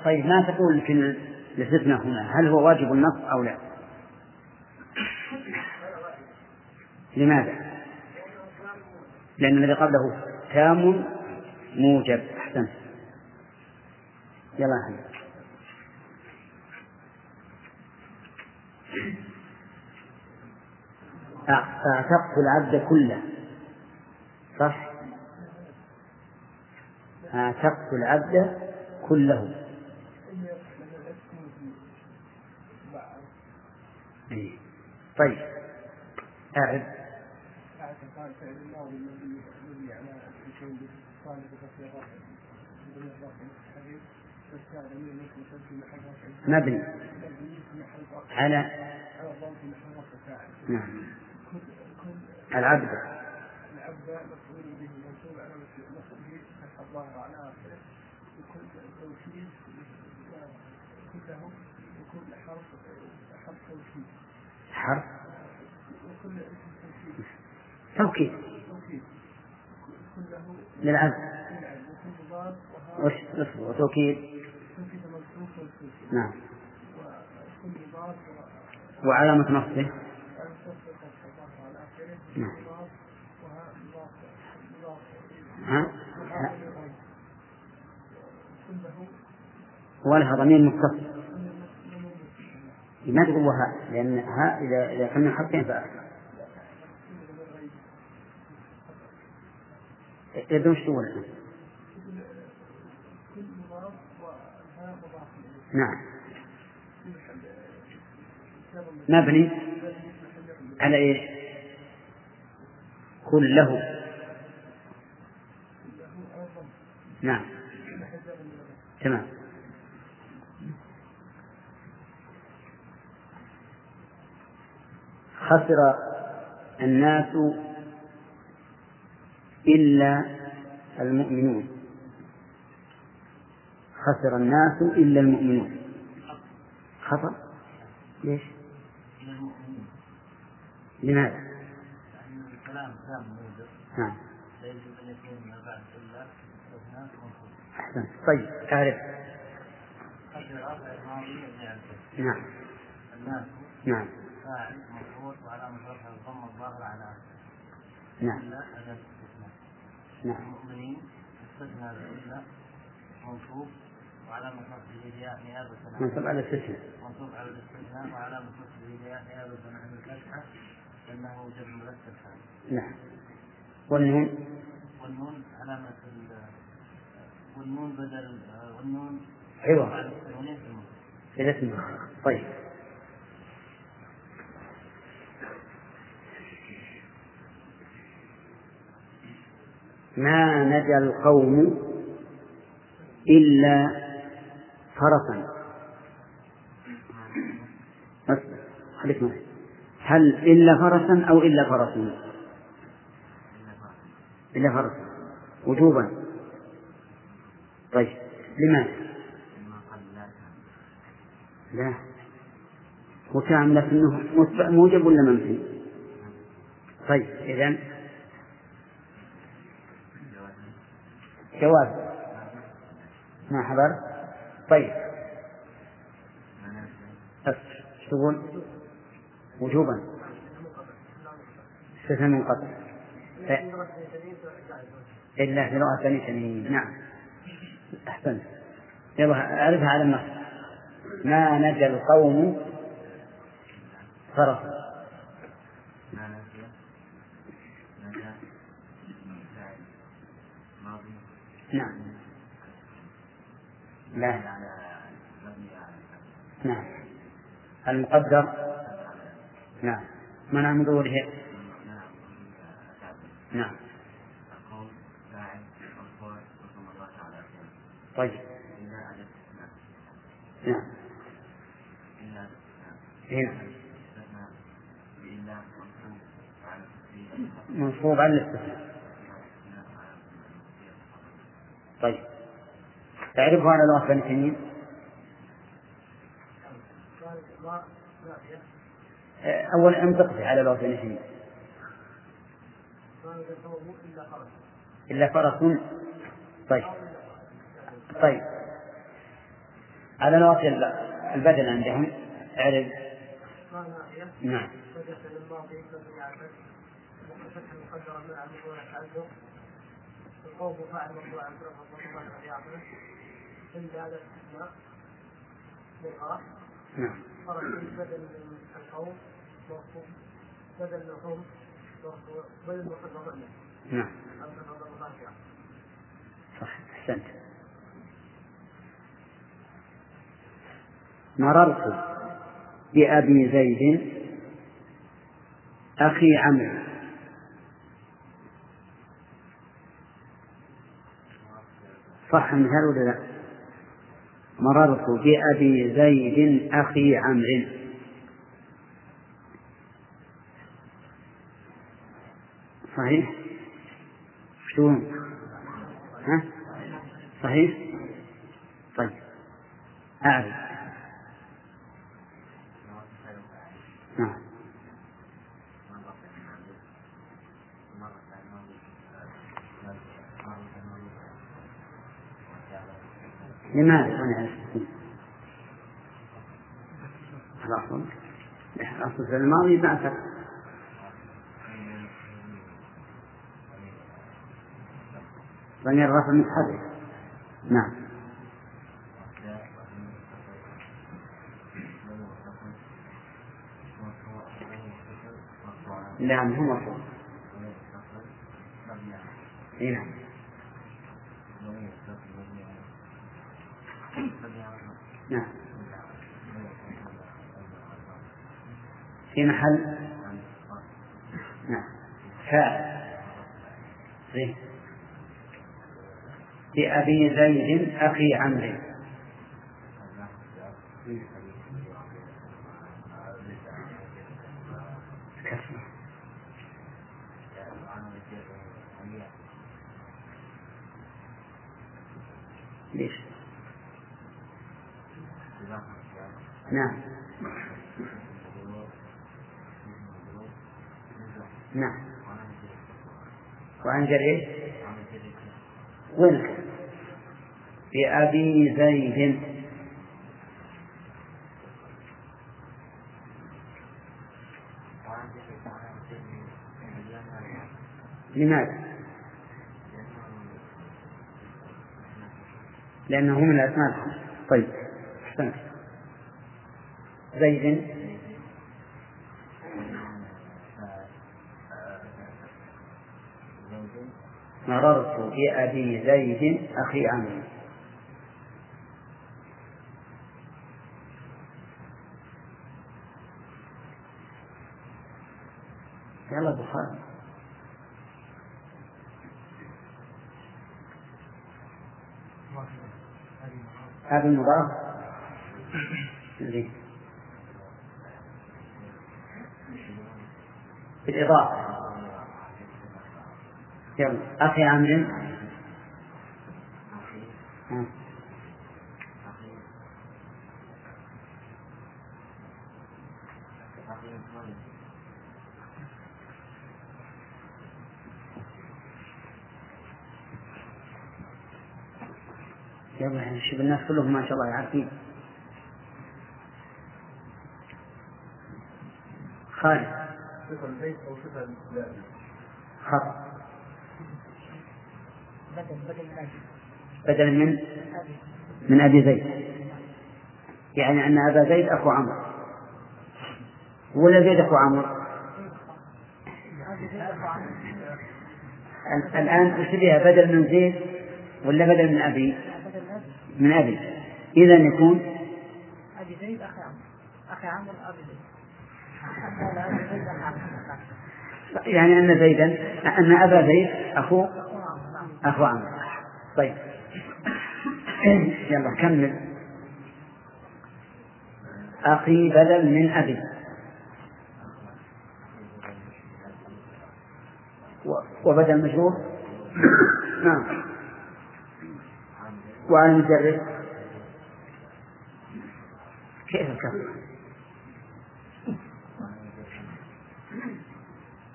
طيب ما تقول في الاستثناء هنا هل هو واجب النص أو لا؟ لماذا؟ لأن الذي قبله تام موجب. أحسنت. يلا. أحمد أعتقت العبد كله. صح؟ أعتقت العبد كله. طيب. أعد. مبني. على. نعم. العبد. العبد مفعول به منصوب على نصبه فتح الظاهر على اخره وكل توكيد كلهم وكل حرف حرف توكيد حرف؟ توكيد. للعبد وش توكيد. نعم. وعلامة نصبه. نعم. ها؟ ولها ضمير متصل. ما تقول وهاء لأن هاء إذا إذا كان حرفين فأكثر إذا وش تقول. نعم. مبني على إيش؟ كله. نعم. تمام. خسر الناس إلا المؤمنون. خسر الناس إلا المؤمنون. خطأ؟ ليش؟ لماذا؟ نعم. أحسنت. طيب أعرف نعم. نعم فاعل مفعول وعلامة رفع الضم الظاهر على آخره نعم. نعم. المؤمنين استثنى إلا منصوب وعلامة نصبه إلياء نيابة عن منصب على الاستثناء منصوب على الاستثناء وعلامة نصبه إلياء نيابة عن الفتحة لأنه جمع مذكر سالم نعم. والنون؟ والنون علامة ال والنون بدل والنون عوض. في اسمه طيب. ما نجا القوم إلا فرسا خليك معي هل إلا فرسا أو إلا فرس إلا فرس وجوبا. طيب لماذا؟ لا. وكان لكنه موجب ولا منفي طيب إذا جواز. ما حضر؟ طيب. بس تقول؟ وجوبا. استثناء منقطع إلا في لغة بني تميم. نعم. أحسنت. يلا أعرفها على النص. ما نجى القوم فرسا نعم. لا. نعم. المقدر. نعم. منع من ظهوره. نعم. طيب. نعم. هنا. منصوب على الاستثناء. طيب. تعرفه على لغة بني تميم؟ أولا انطق على لغة بني تميم إلا فرس. طيب. طيب. على لغة البدن عندهم. أعرف. نعم. القوم فاعل مرفوع عن فرق وصفات في عقله إلا على الاستثناء مرأة نعم. خرج بدل من القوم مرفوع بدل من القوم مرفوع بدل من القوم نعم. هذا هذا مضاف صح أحسنت. مررت بأبي زيد أخي عمرو. صح المثال ولا لا؟ مررت بأبي زيد أخي عمرو صحيح؟ شو ها؟ صحيح؟ طيب أعرف نعم لماذا منع الاستثناء؟ الأصل الأصل في الماضي بعث ضمير الرفع متحرك نعم. نعم هو مرفوع اي نعم. نعم. في محل؟ نعم. فاعل زين بأبي زيد أخي عمرو كسر ليش؟ نعم نعم وعن جرير؟ وين بأبي زيد. لماذا؟ لأنه من الأسماء طيب أحسنت. زيد. مررت بأبي زيد أخي عمرو. يلا بخاري هذا المضاف بالإضافة. يلا أخي عمرو. يلا شوف الناس كلهم ما شاء الله عارفين. خالد. صفة البيت أو صفة خط بدل بدل من أجل بدلا من من أبي زيد. يعني أن أبا زيد أخو عمرو. ولا زيد أخو عمرو؟ ال- الآن بها بدل من زيد ولا بدل من أبي؟ من أبي. إذا يكون أبي زيد أخي عمرو. أخي عمرو أبي زيد. يعني أن زيدا أن أبا زيد أخو أخو طيب. يلا كمل. أخي بدل من أبي. وبدل مجرور؟ نعم. وعلى المجرد؟ كيف الكسر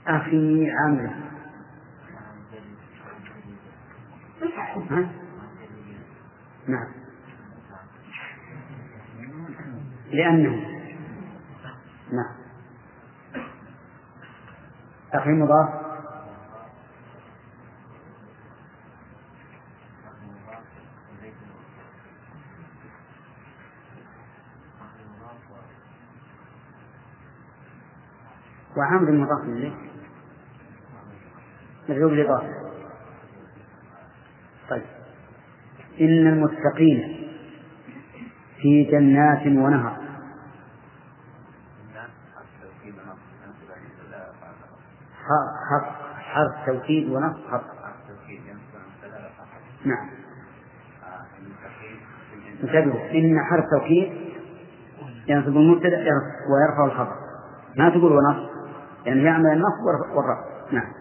أخي عمرو ها؟ نعم. لأنه نعم. أخي مضاف. وعمر مضاف إليه. مجلوب الإضافة طيب. إن المتقين في جنات ونهر. حرف توكيد ونص حرف نعم. انتبهوا إن حرف توكيد ينصب المبتدأ يرف- ويرفع الخبر ما تقول ونص يعني يعمل والرفع- والرفع. نعم.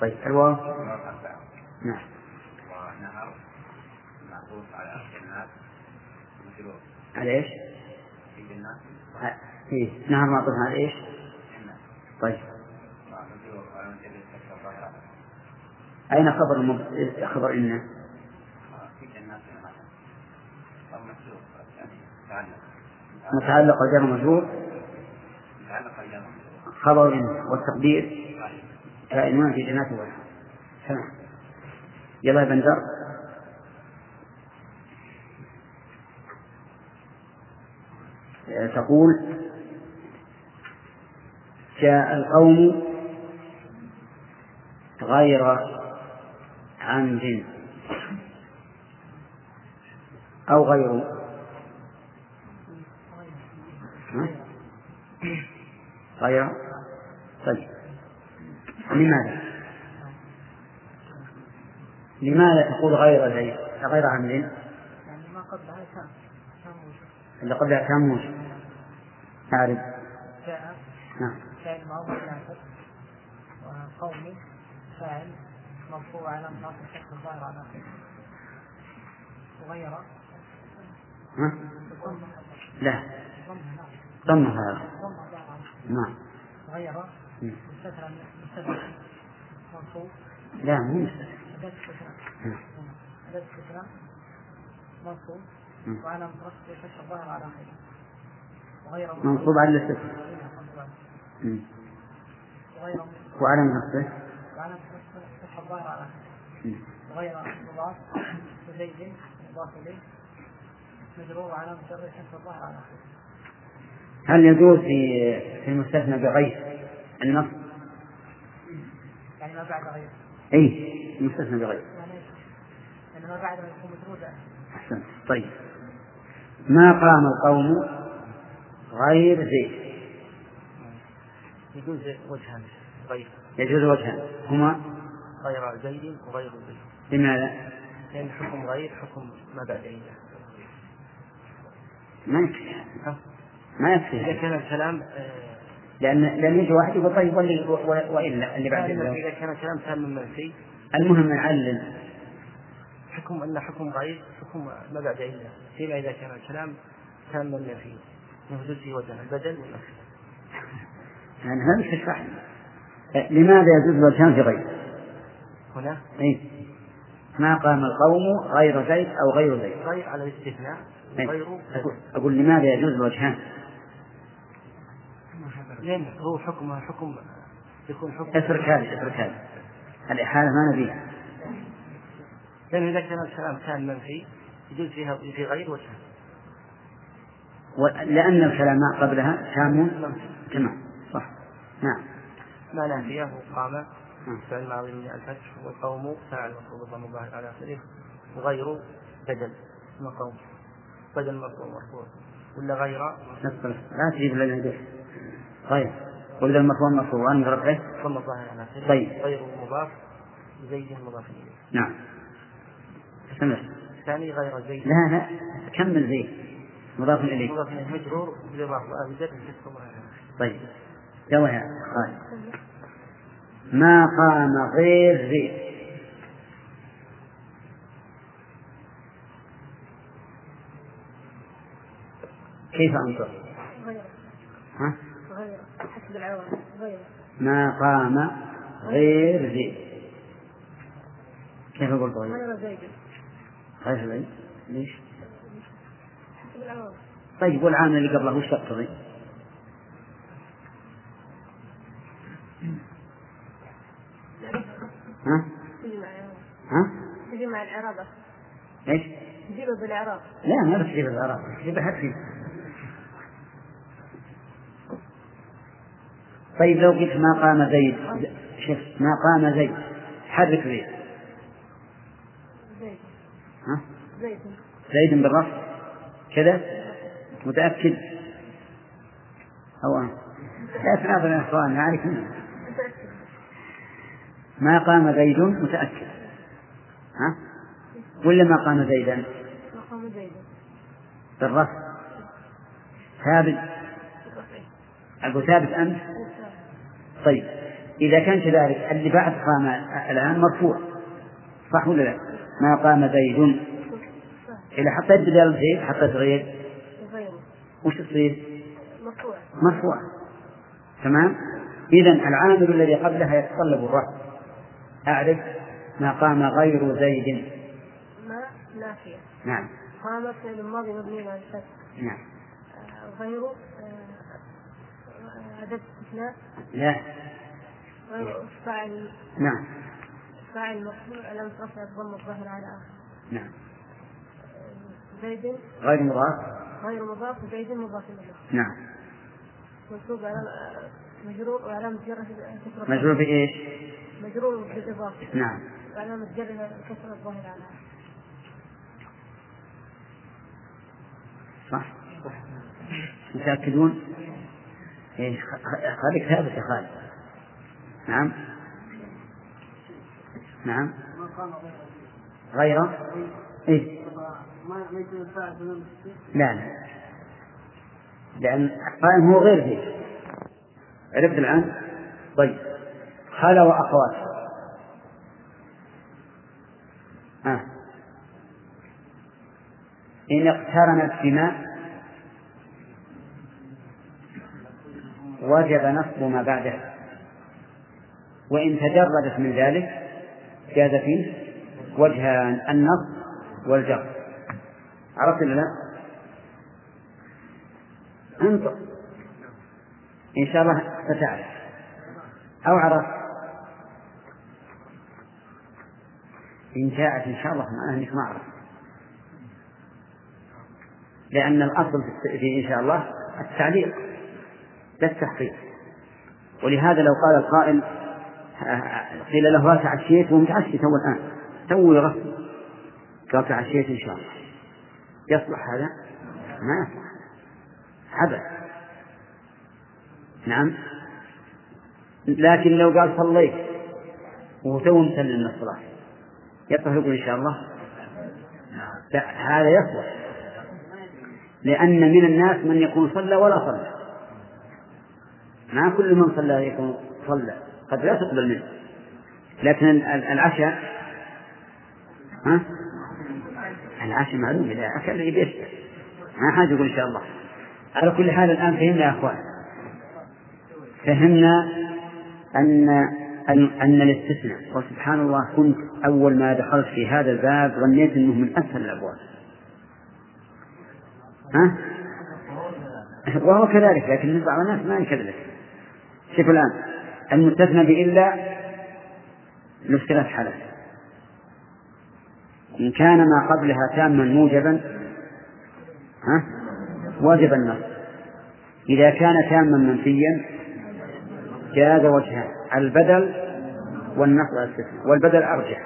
طيب الواو نعم على إيش؟ إيه نهر معطوف على إيش؟ طيب أين خبر المب... خبر إن؟ متعلق جر مجرور خبر إن والتقدير كائنون في جنات ونهر تمام. يلا يا بندر. آه، تقول جاء القوم غير عمد أو غيره ها؟ غير. طيب. لماذا؟ لماذا تقول غير زيد غير عمد يعني ما قبلها كان اللي قبلها كان موجود أعرف جاء نعم. فعل ماضي ناسب وقومي. فاعل مرفوع على مناصب شخص الظاهر على وغير ها؟ لا. ضمة نعم ضم هذا. ضمة ظاهر على آخره نعم. غير مم. لا مو مستتر. أداة منصوب. وعلى رفع فتح الظاهر على آخره وغير منصوب على. وغير وعلى نصبه وعلى فتح الظاهر على آخره مم. غير مضاف. وزيد مضاف إليه. مجرور على مجرد الظاهر على آخره هل يجوز في في المستثنى بغير النص؟ يعني ما بعد غير اي المستثنى بغير يعني ما بعد يكون مطرودا أحسنت. طيب. ما قام القوم غير زيد يجوز وجهان غير. يجوز وجهان. هما؟ غير زيد وغير زيد لماذا؟ لأن حكم غير حكم ما بعد عيد ما يكفي ما إذا يكفي كان الكلام آه، لأن لأن يجي واحد يقول طيب واللي و- وإلا اللي بعد. إذا كان الكلام تام منفي المهم نعلل حكم أن حكم غير حكم ما بعد علة فيما إذا كان الكلام تاما منفي يوجد فيه وجه البدل والنفي يعني هذا تشرح لماذا يجوز الوجهان في غير؟ هنا إيه؟ ما قام القوم غير زيد أو غير زيد غير على الاستثناء إيه؟ أقول, أقول لماذا يجوز الوجهان؟ لأن هو حكم حكم يكون حكم. اترك هذه اترك هذه. الإحالة ما نبيها. لأن إذا كان الكلام كان منفي يجوز فيها في غير وجه لأن الكلام قبلها تام. تمام. صح. نعم. ما نافيه قام نعم. فعل ماضي من الفتح والقوم فاعل مفروض الضم الظاهر على آخره. وغير بدل. من قوم. بدل مرفوع مرفوع. ولا غير؟ لا تجيب الهدف. طيب. وإذا المفهوم مرفوع رفعه ضم الظاهر على آخره طيب. غير مضاف زيد مضاف إليه. نعم. أستمر. الثاني غير زيد. لا لا. كمل زيد؟ مضاف إليه. مضاف إليه. مجرور بالإضافة. آخره طيب. يلا يا خالد ما قام غير زيد؟ كيف أنطق؟ ها؟ ما قام غير زيد كيف قلت غير؟ غير زيد غير زيد؟ ليش؟ طيب والعامل اللي قبله وش تقتضي؟ ها؟ تجي مع العوامل ها؟ تجي مع الإعراب إيش؟ تجيبه بالإعراب لا ما بتجيب العراق تجيب حرفي طيب لو قلت ما قام زيد شوف ما قام زيد حرك زيد. زيد. ها؟ زيد. بالرفع. كذا؟ متأكد؟ أو أنا لا تناظر يا إخوان؟ <laughs> عليك منه. ما قام زيد؟ متأكد. ها؟ ولا ما قام زيدا مقام زيد. بالرفع. ثابت؟ أقول ثابت أنت طيب. إذا كان كذلك اللي بعد قام الآن مرفوع. صح ولا لا؟ ما قام زيد. إذا حطيت بدال زيد حطيت غير. وش تصير؟ مرفوع. مرفوع تمام؟ إذا العامل الذي قبلها يتطلب الرفع. أعرف ما قام غير زيد. ما نافية نعم. قام فعل ماضي مبني على الفتح. نعم. غيره أداة استثناء؟ لا. فاعل نعم. فاعل مرفوع علامة رفع الضم الظاهر على آخر. نعم. زيد؟ غير مضاف؟ غير مضاف. وزيد مضاف إليه نعم. منصوب على مجرور وعلامة جره كسرة. مجرور بإيش؟ مجرور بالإضافة نعم. وعلامة جره كسرة الظاهر على آخر. صح. متأكدون؟ إيه خ- خ- خليك ثابت يا خالد. نعم. نعم. ما قام غير غير ما ما يكون الفاعل بدون لا لا. لأن قائم هو غير ذي عرفت الآن؟ طيب. خلا وأخوات آه. إن اقترنت بما وجب نصب ما بعدها. وإن تجردت من ذلك جاز فيه وجهان النصب والجر. عرفت ولا لا؟ انطق إن شاء الله ستعرف. أو عرفت. إن جاءت إن شاء الله معناها أنك ما عرفت. لأن الأصل في إن شاء الله التعليق. ده التحقيق. ولهذا لو قال القائل قيل له هل تعشيت ومتعشي تو الآن. تو يغسل قال تعشيت إن شاء الله. يصلح هذا؟ ما يصلح. عبث نعم. لكن لو قال صليت وهو تو مسلم من الصلاة يصلح يقول إن شاء الله؟ لا هذا يصلح. لأن من الناس من يكون صلى ولا صلى. ما كل من صلى يكون صلى. قد لا تقبل منه. لكن العشاء ها؟ العشاء معلوم إذا أكل يبي ما حاجة يقول إن شاء الله. على كل حال الآن فهمنا يا أخوان. فهمنا أن أن, الاستثناء. وسبحان الله كنت أول ما دخلت في هذا الباب ظنيت أنه من أسهل الأبواب. ها؟ وهو كذلك لكن بعض الناس ما يكذلك. شوفوا الآن. المستثنى بإلا ثلاث حالات. إن كان ما قبلها تاما موجبا ها؟ وجب النص إذا كان تاما منفيا جاز وجهان البدل والنص الاستثناء والبدل أرجح.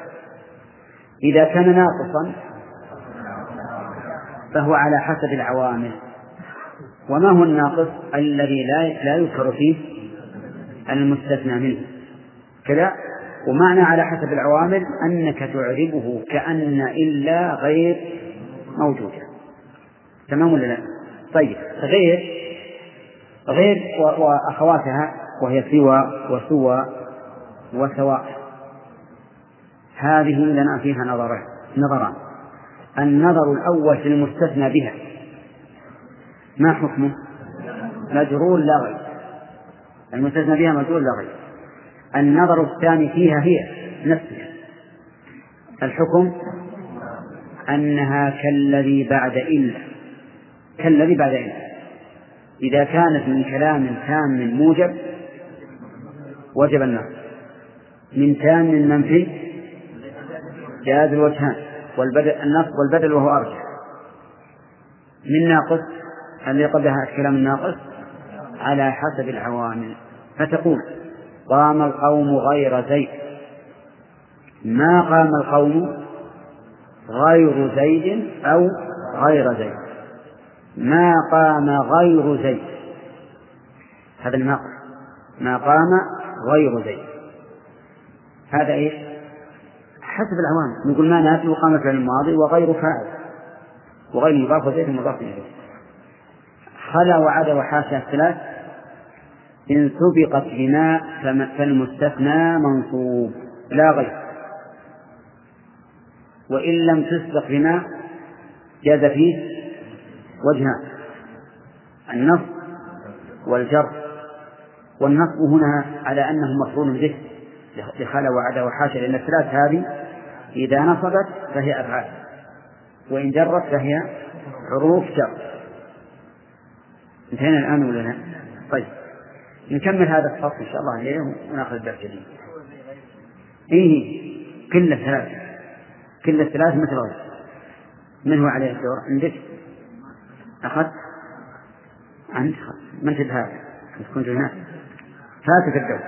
إذا كان ناقصا فهو على حسب العوامل. وما هو الناقص؟ الذي لا لا يذكر فيه المستثنى منه. كذا؟ ومعنى على حسب العوامل أنك تعربه كأن إلا غير موجودة تمام ولا لا؟ طيب غير غير وأخواتها وهي سوى وسوى وسواء هذه لنا فيها نظران نظران النظر الأول في المستثنى بها. ما حكمه؟ مجرور لا غير. المستثنى بها مجرور لا غير النظر الثاني فيها هي نفسها. الحكم أنها كالذي بعد إلا. كالذي بعد إلا. إذا كانت من كلام تام موجب وجب النص من تام منفي جاز الوجهان والبدل النص والبدل وهو أرجح. من ناقص الذي قبلها الكلام الناقص؟ على حسب العوامل. فتقول قام القوم غير زيد. ما قام القوم غير زيد أو غير زيد؟ ما قام غير زيد. هذا الناقص ما قام غير زيد. هذا إيش؟ حسب العوامل. نقول ما ناتي وقام فعل الماضي وغير فاعل. وغير مضاف وزيد مضاف إليه. خلا وعدا وحاشا الثلاث إن سبقت بماء فالمستثنى منصوب لا غير. وإن لم تسبق بماء جاز فيه وجهان النصب والجر. والنصب هنا على أنه مفعول به لخلا وعدا وحاشا لأن الثلاث هذه إذا نصبت فهي أفعال وإن جرت فهي حروف جر. انتهينا الآن ولا لا؟ طيب. نكمل هذا الفصل إن شاء الله الليلة ونأخذ الدرس الجديد. إيه كل الثلاث كل الثلاث مثل غير من هو عليه الدور؟ عندك؟ أخذت؟ أنت؟ ما أنت بهذا؟ أنت كنت هناك. فاتك الدور.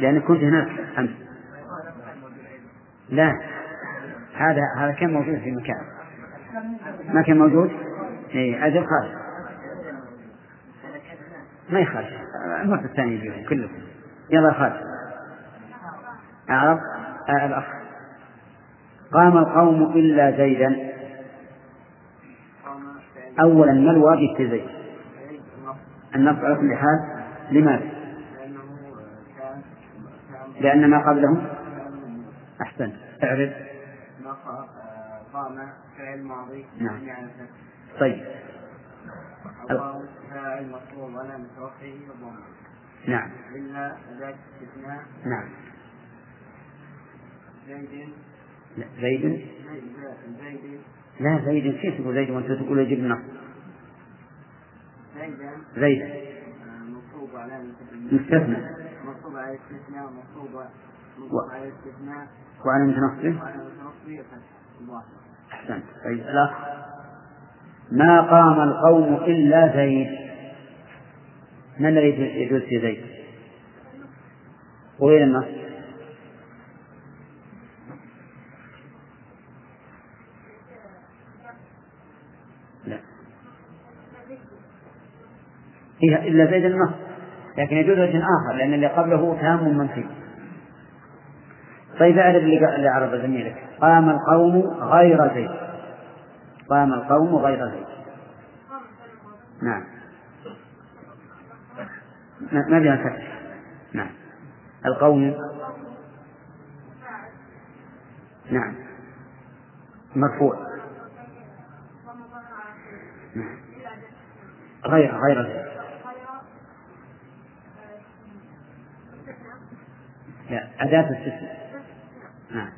لأنك كنت هناك أمس لا. هذا هذا كان موجود في مكان. ما كان موجود؟ إيه أجل خالد ما يخالف. المرة الثانية بيهم كلهم يلا خالد أعرف؟ آه الأخ. قام القوم إلا زيدا. أولا ما الواجب في زيد؟ النصب على كل حال. لماذا؟ لأن ما قبله أحسن اعرف. قام فعل ماضي. نعم. طيب. فاعل مطلوب على متوقعه وضمه نعم. إلا ذات استثناء نعم. زيد. لا زيد. زيد لا زيد كيف تقول زيد وأنت تقول يجيب النص زيدا زيد. مطلوب على مستثنى. مطلوب على الاستثناء مطلوب مطلوب على الاستثناء وعلى متنصبه وعلى متنصبه أحسنت. طيب. الأخ؟ ما قام القوم إلا زيد. ما الذي يجوز في زيد؟ وين النص؟ لا. فيها إلا زيد النص لكن يجوز وجه آخر لأن اللي قبله تام منفي طيب أعرف اللي عرض زميلك. قام القوم غير زيد. قام القوم غير زيد نعم. ما فيها فتح نعم. القوم. نعم. مرفوع. نعم. غير غير ذلك. لا أداة استثناء نعم.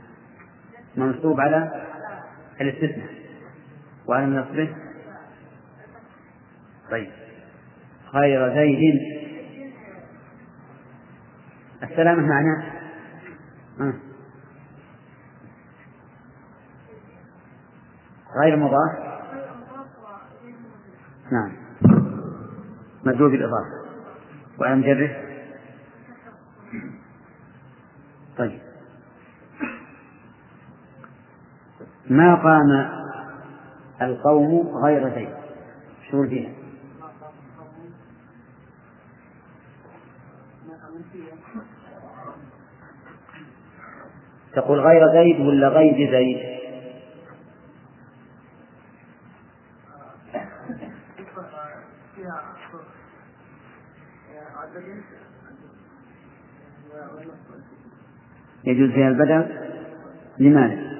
منصوب على الاستثناء. وعلى نصبه طيب. غير زيد. السلامة معناه آه. غير مضاف. نعم. مدلول بالإضافة. وعلى مجرد. طيب. ما قام القوم غير زيد. شو فيها؟ تقول غير زيد ولا غير زيد؟ يجوز فيها البدل؟ لماذا؟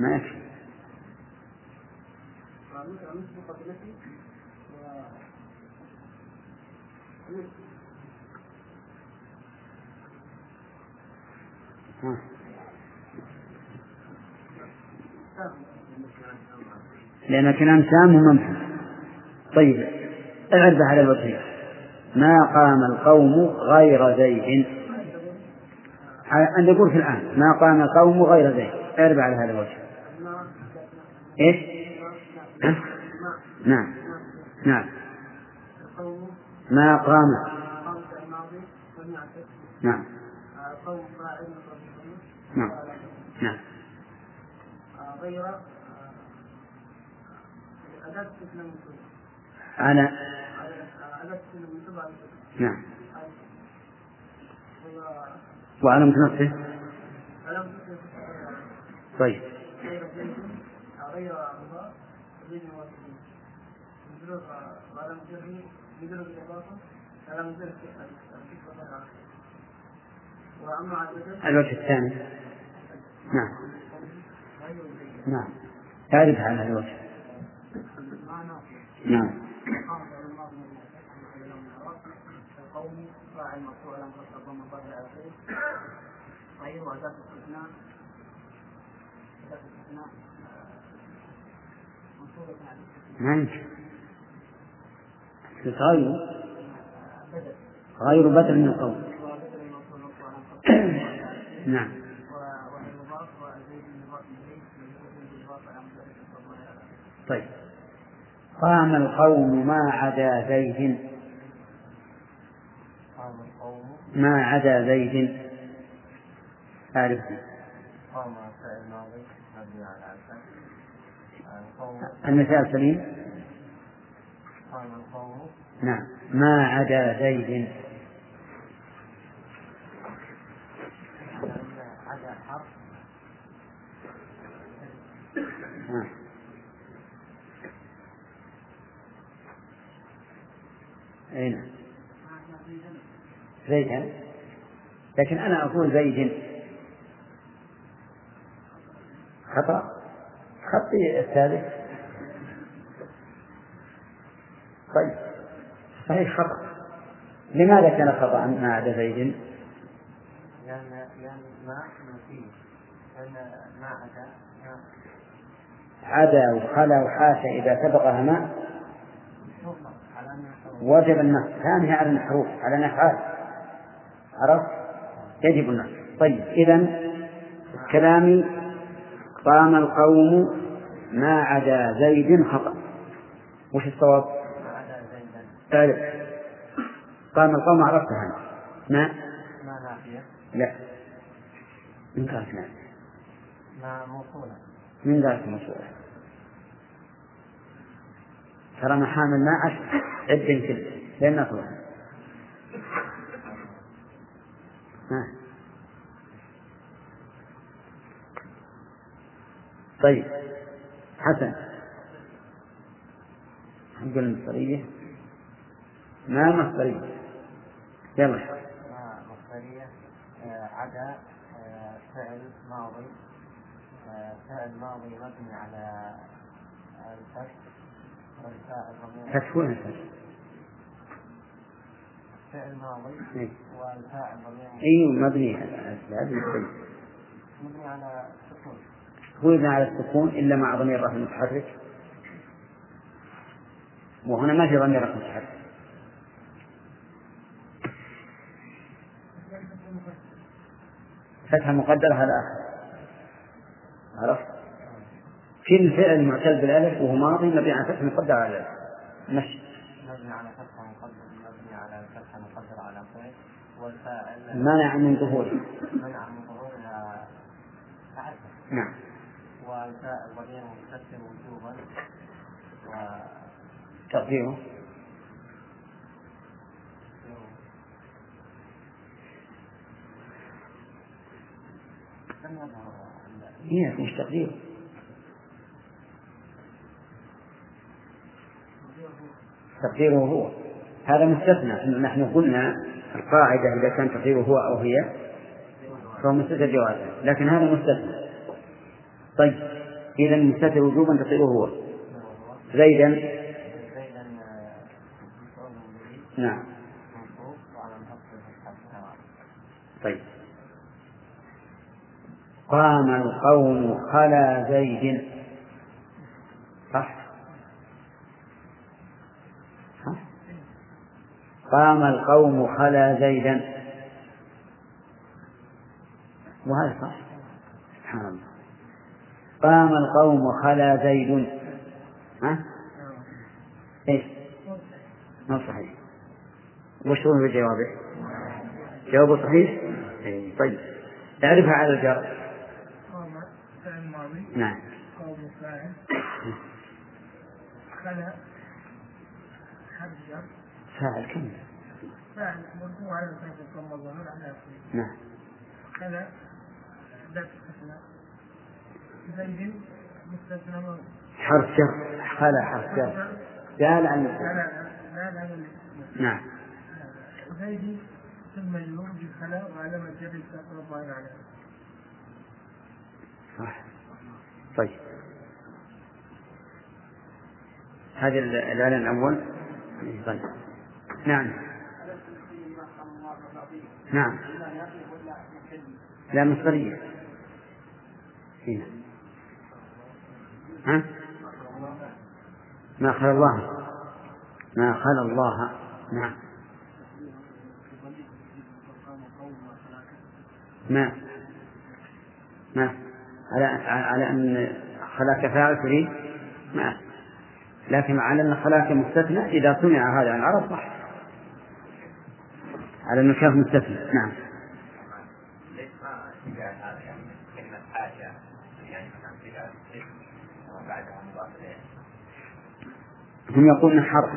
ما يكفي. لأن الكلام تام وممحى طيب اعرف على الوجه ما قام القوم غير زيد؟ أن يقول في الآن ما قام القوم غير زيد. اعرف على هذا الوجه إيش؟ نعم. نعم. ما قام. نعم. نعم. نعم. غير على نعم. وعلى نفسه طيب. الوجه الثاني. نعم. نعم. تعرف هذا الوجه. نعم. القوم غير غير بدل من القول <coughs> نعم. طيب. قام القوم ما عدا زيد. ما عدا زيد. أعرف قام على المثال سليم. قام القوم نعم. ما عدا زيد. عدا حرف أي نعم. زيدا لكن أنا أقول زيد. خطأ؟ خطي الثالث. طيب. صحيح خطأ. لماذا كان خطأ ما عدا زيد؟ لأن لأن ما منفي لأن ما عدا عدا وخلا وحاشا إذا سبقها ما مطلق على أنها حروف وجب النص. ثانيها على الحروف على الأفعال عرفت؟ يجب النص. طيب إذا كلامي قام القوم ما عدا زيد خطأ. وش الصواب؟ زيدا ألف قام القوم عرفتها أنت ما؟ ما نافية. لا. من قالت ما؟ موصولة. من قالت موصولة. ترى محامل ما عد عد كله لين ها. طيب. حسن. نقول المصدرية ما مصدرية يلا. مصدرية آه، عدا آه، فعل ماضي. آه، فعل ماضي مبني على الفتح. فتح ولا فتح؟ فعل ماضي إيه. والفاء الضمير أيوه مبني على هذا مبني. على سكون هو يبنى على السكون إلا مع ضمير رفع متحرك وهنا ما في ضمير رفع متحرك فتحة مقدرة على آخر عرفت؟ كل فعل معتل بالألف وهو ماضي مبني على فتح مقدر على الألف. مشي مبني على فتحة مقدر مبني على فتحة مقدر على فعل والفاعل منع من ظهوره منع من ظهورها نعم. والفاء الضمير مستتر وجوبا. و تقديره. هي مش تقديره. تقديره هو. هذا مستثنى نحن قلنا القاعدة إذا كان تقديره هو أو هي فهو مستتر جوازا لكن هذا مستثنى. طيب إذا مستتر وجوبا تقديره هو. زيدا؟ نعم. طيب. قام القوم خلا زيد. صح؟ قام القوم خلا زيدا. وهذا صح. سبحان الله. قام القوم خلا زيد. ها؟ إيش؟ ما صحيح. وش هو بجوابه جوابه صحيح؟ إيه، طيب. تعرفها على ماضي. نعم. قوم فاعل. خلا. فاعل كم فاعل مرفوع على الفتح ثم الظهور على آخره نعم. خلا أداة استثناء زيد مستثنى حرف جر خلا حرف جر دال عن لا الاستثناء نعم. زيد ثم مجرور بالخلا وعلامة جر الكسر الظاهر عليه صح. طيب. هذا ال- الإعلان الأول. طيب. نعم. نعم. لا مصدرية هنا ها؟ ما خلا الله. ما خلا الله. نعم. ما؟ ما؟ على على أن خلاك فاعل تريد؟ ما. لكن على أن خلاك مستثنى إذا سمع هذا عن العرب صح. على أنه كان مستثنى نعم. هم يقولون حرف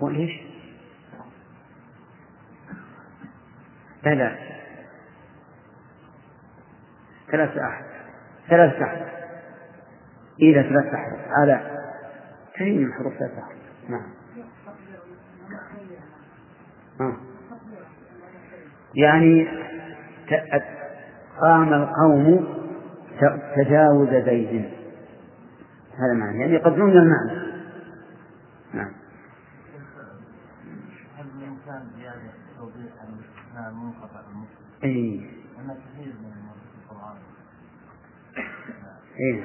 وليش؟ لا لا ثلاث أحد. ثلاث أحد. إذا ثلاث أحد. على كريم من حروف ثلاث أحد. نعم. آه. يعني قام القوم تجاوز زيد. هذا معنى. يعني يقدرون المعنى. نعم. هل الإنسان منقطع المسلم؟ أن كثير من القرآن. إي.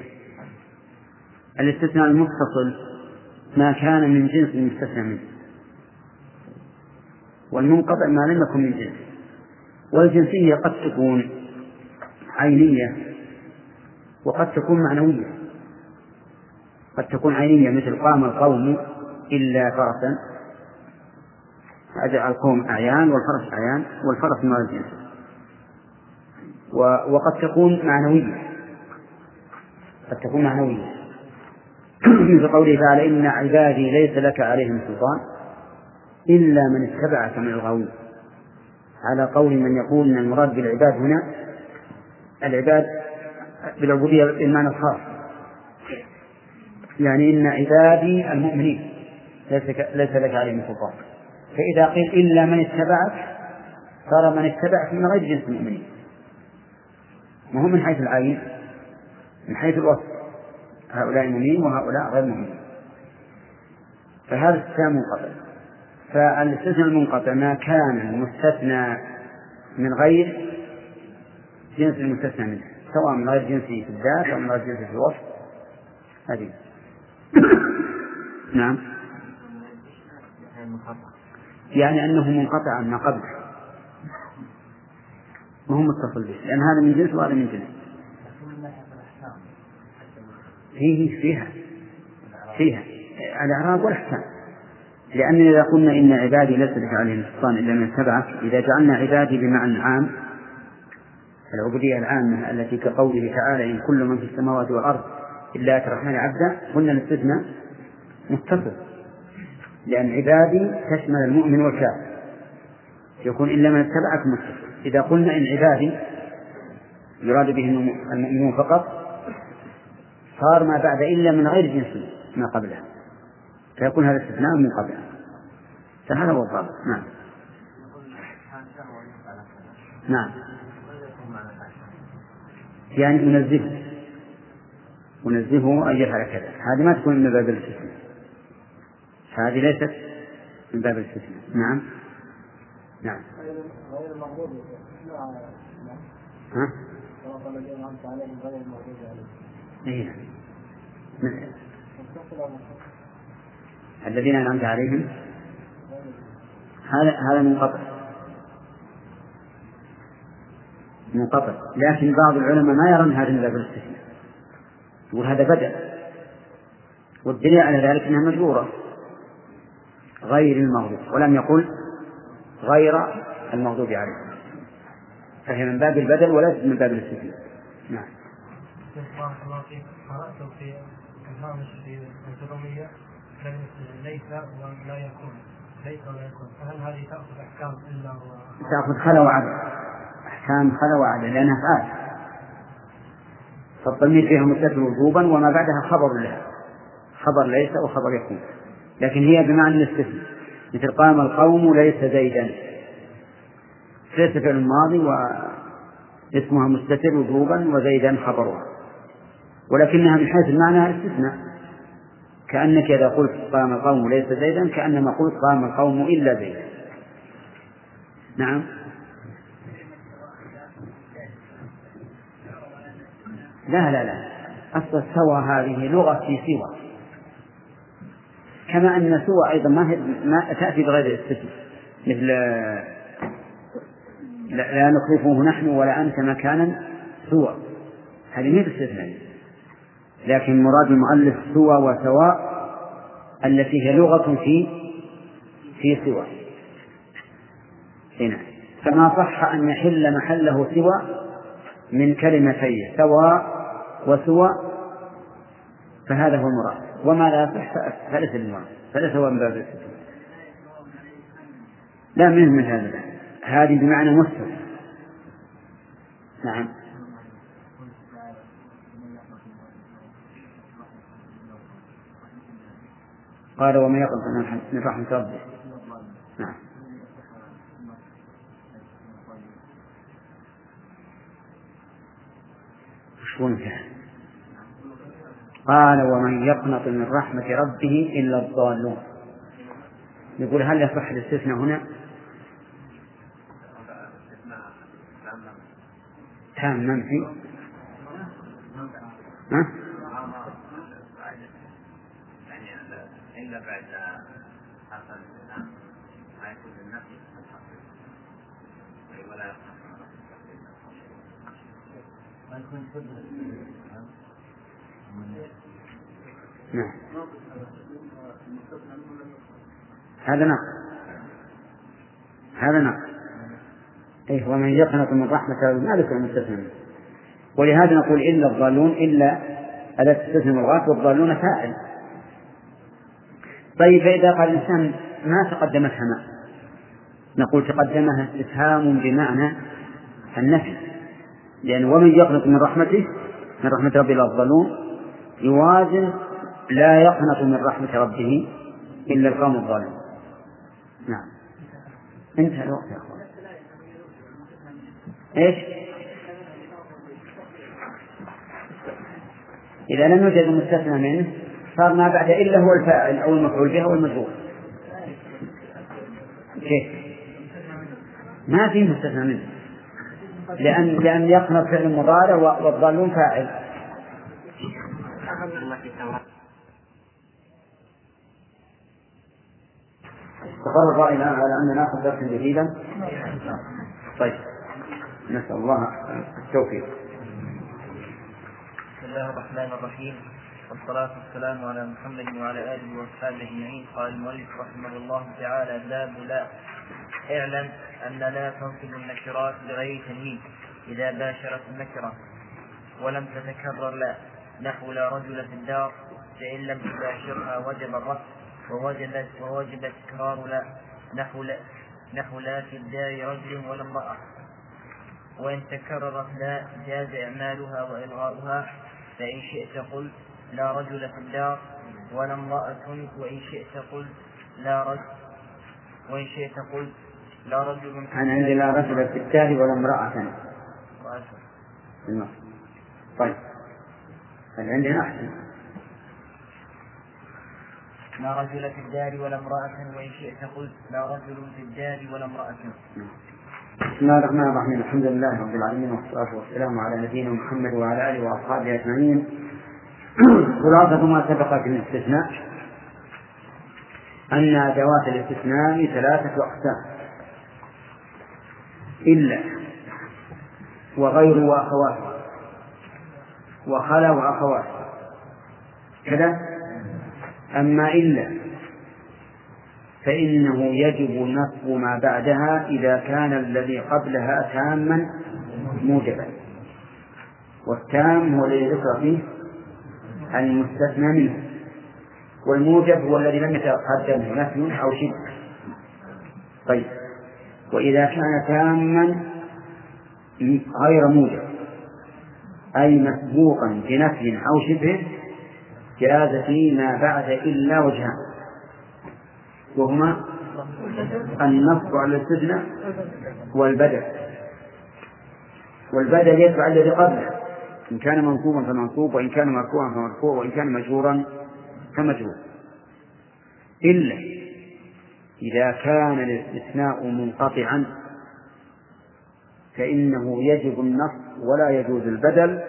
الاستثناء المتصل. ما كان من جنس المستثنى منه. والمنقطع ما لم يكن من جنس. والجنسية قد تكون عينية وقد تكون معنوية. قد تكون عينية مثل قام القوم إلا فرسا. هذا القوم أعيان والفرس أعيان والفرس من الجنس وقد تكون معنوية. قد تكون معنوية. مثل قوله تعالى إن عبادي ليس لك عليهم سلطان إلا من اتبعك من الغاوين. على قول من يقول أن المراد بالعباد هنا العباد بالعبودية بالمعنى الخاص. يعني إن عبادي المؤمنين ليس لك عليهم سلطان. فإذا قيل إلا من اتبعك صار من اتبعك من غير جنس المؤمنين. وهم من حيث العين؟ من حيث الوصف. هؤلاء مؤمنين وهؤلاء غير مؤمنين فهذا استثناء منقطع. فالاستثناء المنقطع ما كان المستثنى من غير جنس المستثنى منه سواء من غير جنسه في الذات أو من غير جنسه في الوصف. هذه. <coughs> نعم. يعني أنه منقطع ما قبله ما هو متصل به. لأن هذا من جنس وهذا من جنس. فيه فيها فيها. الإعراب والأحكام لأن إذا قلنا إن عبادي ليس لك عليهم سلطان إلا من اتبعك إذا جعلنا عبادي بمعنى عام العبودية العامة التي كقوله تعالى إن كل من في السماوات والأرض إلا أتى الرحمن عبدا قلنا الاستثناء متصل. لأن عبادي تشمل المؤمن والكافر. يكون إلا من اتبعك متصل. إذا قلنا إن عبادي يراد به المؤمنون فقط صار ما بعد إلا من غير جنس ما قبله. فيكون هذا استثناء منقطع فهذا هو الضابط. نعم. نعم. يعني أنزهه. أنزهه أن يفعل كذا. هذه ما تكون من باب الاستثناء. هذه ليست من باب الاستثناء. نعم. نعم. غير المغضوب ها؟ الذين أنعمت عليهم اي <laughs> نعم الذين أنعمت عليهم؟ هذا هذا منقطع. منقطع. لكن بعض العلماء ما يرون هذا من باب الاستثناء يقول هذا بدأ. والدليل على ذلك أنها مجبورة. غير المغضوب. ولم يقل غير المغضوب عليه فهي من باب البدل وليست من باب الاستثناء. نعم. بارك الله فيك. قرأت في الهامش في الجرومية كلمة ليس ولا يكون. ليس ولا يكون. فهل هذه تأخذ أحكام إلا. تأخذ خلا وعدل أحكام خلا وعدل لأنها أفعال فالضمير فيها متصل وجوبا وما بعدها خبر لها. خبر ليس وخبر يكون. لكن هي بمعنى الاستثناء. مثل قام القوم ليس زيدا. ليس فعل ماضي واسمها مستتر وجوبا وزيدا خبرها. ولكنها من حيث المعنى استثناء. كأنك إذا قلت قام القوم ليس زيدا كأنما قلت قام القوم إلا زيدا. نعم. لا لا لا. أصل سوى هذه لغة في سوى. كما أن سوى أيضا ما, ما تأتي بغير الاستثناء مثل لا, نخلفه نحن ولا أنت مكانا سوى. هذه ما استثناء. لكن مراد المؤلف سوى وسواء التي هي لغة في في سوى. هنا. فما صح أن يحل محله سوى من كلمتين سواء وسوى فهذا هو المراد. وما لا يصح فليس المراد. فليس هو من باب الاستثناء لا منه من هذا. هذه بمعنى مستوى. نعم. قال ومن يقل من رحمة ربه نعم قال ومن يقنط من رحمة ربه إلا الضالون يقول هل يصح الاستثناء هنا؟ تام منفي ها؟ إلا بعد حرف الاستثناء ما يكون للنفي ولا نعم هذا. نقص. هذا نقص. إيه ومن يقنط من رحمة ربه ما ذكر المستثنى. ولهذا نقول إلا الضالون إلا ألا تستثنى الغاث والضالون فاعل. طيب فإذا قال الإنسان ما تقدمتها ما نقول تقدمها استفهام بمعنى النفي. لأن ومن يقنط من رحمته من رحمة ربه إلا الضالون يوازن لا يقنط من رحمة ربه إلا القوم الظالمون نعم. انتهى الوقت يا أخوان. إيش؟ إذا لم يوجد المستثنى منه صار ما بعد إلا هو الفاعل أو المفعول به أو المجهول كيف؟ ما في مستثنى منه. لأن لأن يقنط فعل مضارع والضالون فاعل. استقر الرأي الآن على أن نأخذ درسا جديدا. طيب. نسأل الله التوفيق. بسم الله الرحمن الرحيم. والصلاة والسلام على محمد وعلى آله وأصحابه أجمعين. قال المؤلف رحمه الله تعالى باب لا اعلم أن لا تنصب النكرات بغير تنوين إذا باشرت النكرة ولم تتكرر لا نحو لا رجل في الدار فإن لم تباشرها وجب الرفع ووجب ووجب تكرار لا نحو لا نحو لا في الدار رجل ولا امرأة. وإن تكررت لا جاز إعمالها وإلغاؤها. فإن شئت قل لا رجل في الدار ولا امرأة وإن شئت قل لا رجل وإن شئت قل لا رجل أنا عندي لا رجل في الدار ولا امرأة. طيب. عندنا أحسن لا رجل في الدار ولا امرأة وإن شئت قلت لا رجل في الدار ولا امرأة. بسم الله الرحمن الرحيم. الحمد لله رب العالمين والصلاة والسلام على نبينا محمد وعلى آله وأصحابه أجمعين. خلاصة ما سبق في الاستثناء أن أدوات الاستثناء ثلاثة أقسام. إلا وغير وأخواته وخلا وأخواته كذا؟ أما إلا فإنه يجب نصب ما بعدها إذا كان الذي قبلها تاما موجبا. والتام هو الذي ذكر فيه المستثنى منه. والموجب هو الذي لم يتقدمه نفي أو شبه طيب. وإذا كان تاما غير موجب أي مسبوقا بنفي أو شبه جاز فيما بعد إلا وجهان. وهما النصب على الاستثناء والبدل والبدل يتبع الذي قبله. إن كان منصوبا فمنصوب وإن كان مرفوعا فمرفوع وإن كان مجرورا فمجرور. إلا إذا كان الاستثناء منقطعا فإنه يجب النصب ولا يجوز البدل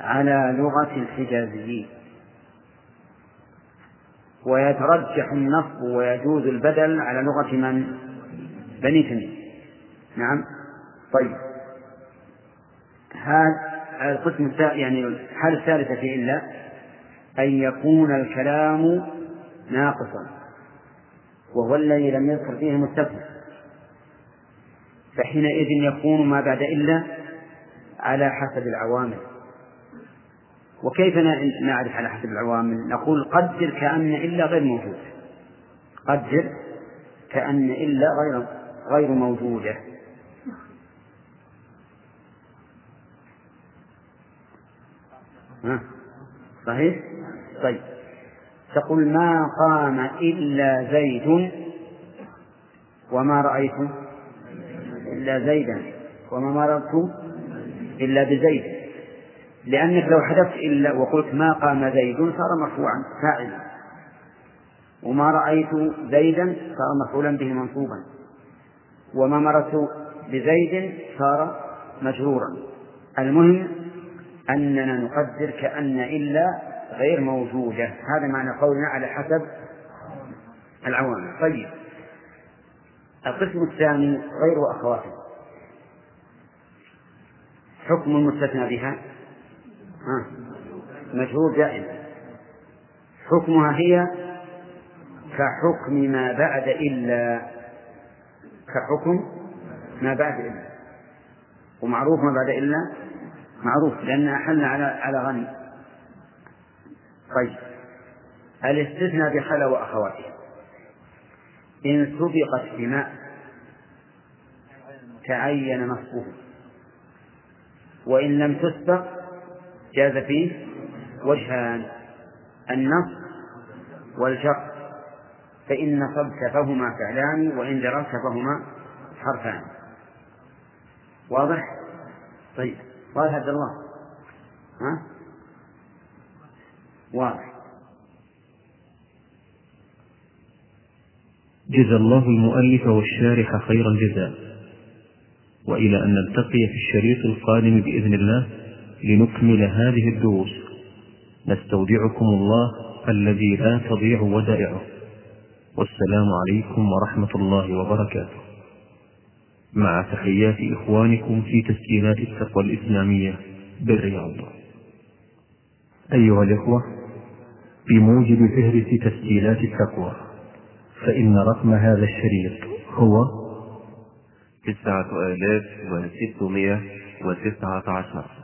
على لغة الحجازيين. ويترجح النصب ويجوز البدل على لغة من؟ بني تميم. نعم. طيب. هذا القسم الثالث يعني الحالة الثالثة في إلا أن يكون الكلام ناقصا وهو الذي لم يذكر فيه المستثنى فحينئذ يكون ما بعد إلا على حسب العوامل. وكيف نعرف على حسب العوامل؟ نقول قدر كأن إلا غير موجود. قدر كأن إلا غير غير موجودة. ها؟ صحيح؟ طيب. تقول ما قام إلا زيد. وما رأيت إلا زيدا. وما مررت إلا بزيد. لأنك لو حذفت إلا وقلت ما قام زيد صار مرفوعا فاعلا. وما رأيت زيدا صار مفعولا به منصوبا. وما مررت بزيد صار مجرورا. المهم أننا نقدر كأن إلا غير موجودة. هذا معنى قولنا على حسب العوامل. طيب. القسم الثاني غير أخواته حكم المستثنى بها. مجهول دائما حكمها هي كحكم ما بعد إلا. كحكم ما بعد إلا. ومعروف ما بعد إلا معروف لأنها حل على على غني. طيب. الاستثناء بخلا وأخواتها إن سبقت بماء تعين نصبه. وإن لم تسبق جاز فيه وجهان النص والجر. فإن نصبت فهما فعلان وإن جررت فهما حرفان. واضح؟ طيب. واضح عبد الله ها؟ واضح جزى الله المؤلف والشارح خير الجزاء. وإلى أن نلتقي في الشريط القادم بإذن الله لنكمل هذه الدروس. نستودعكم الله الذي لا تضيع ودائعه. والسلام عليكم ورحمة الله وبركاته. مع تحيات إخوانكم في تسجيلات التقوى الإسلامية بالرياض. أيها الإخوة بموجب فهرس تسجيلات التقوى فإن رقم هذا الشريط هو تسعة آلاف وستمائة وتسعة عشر.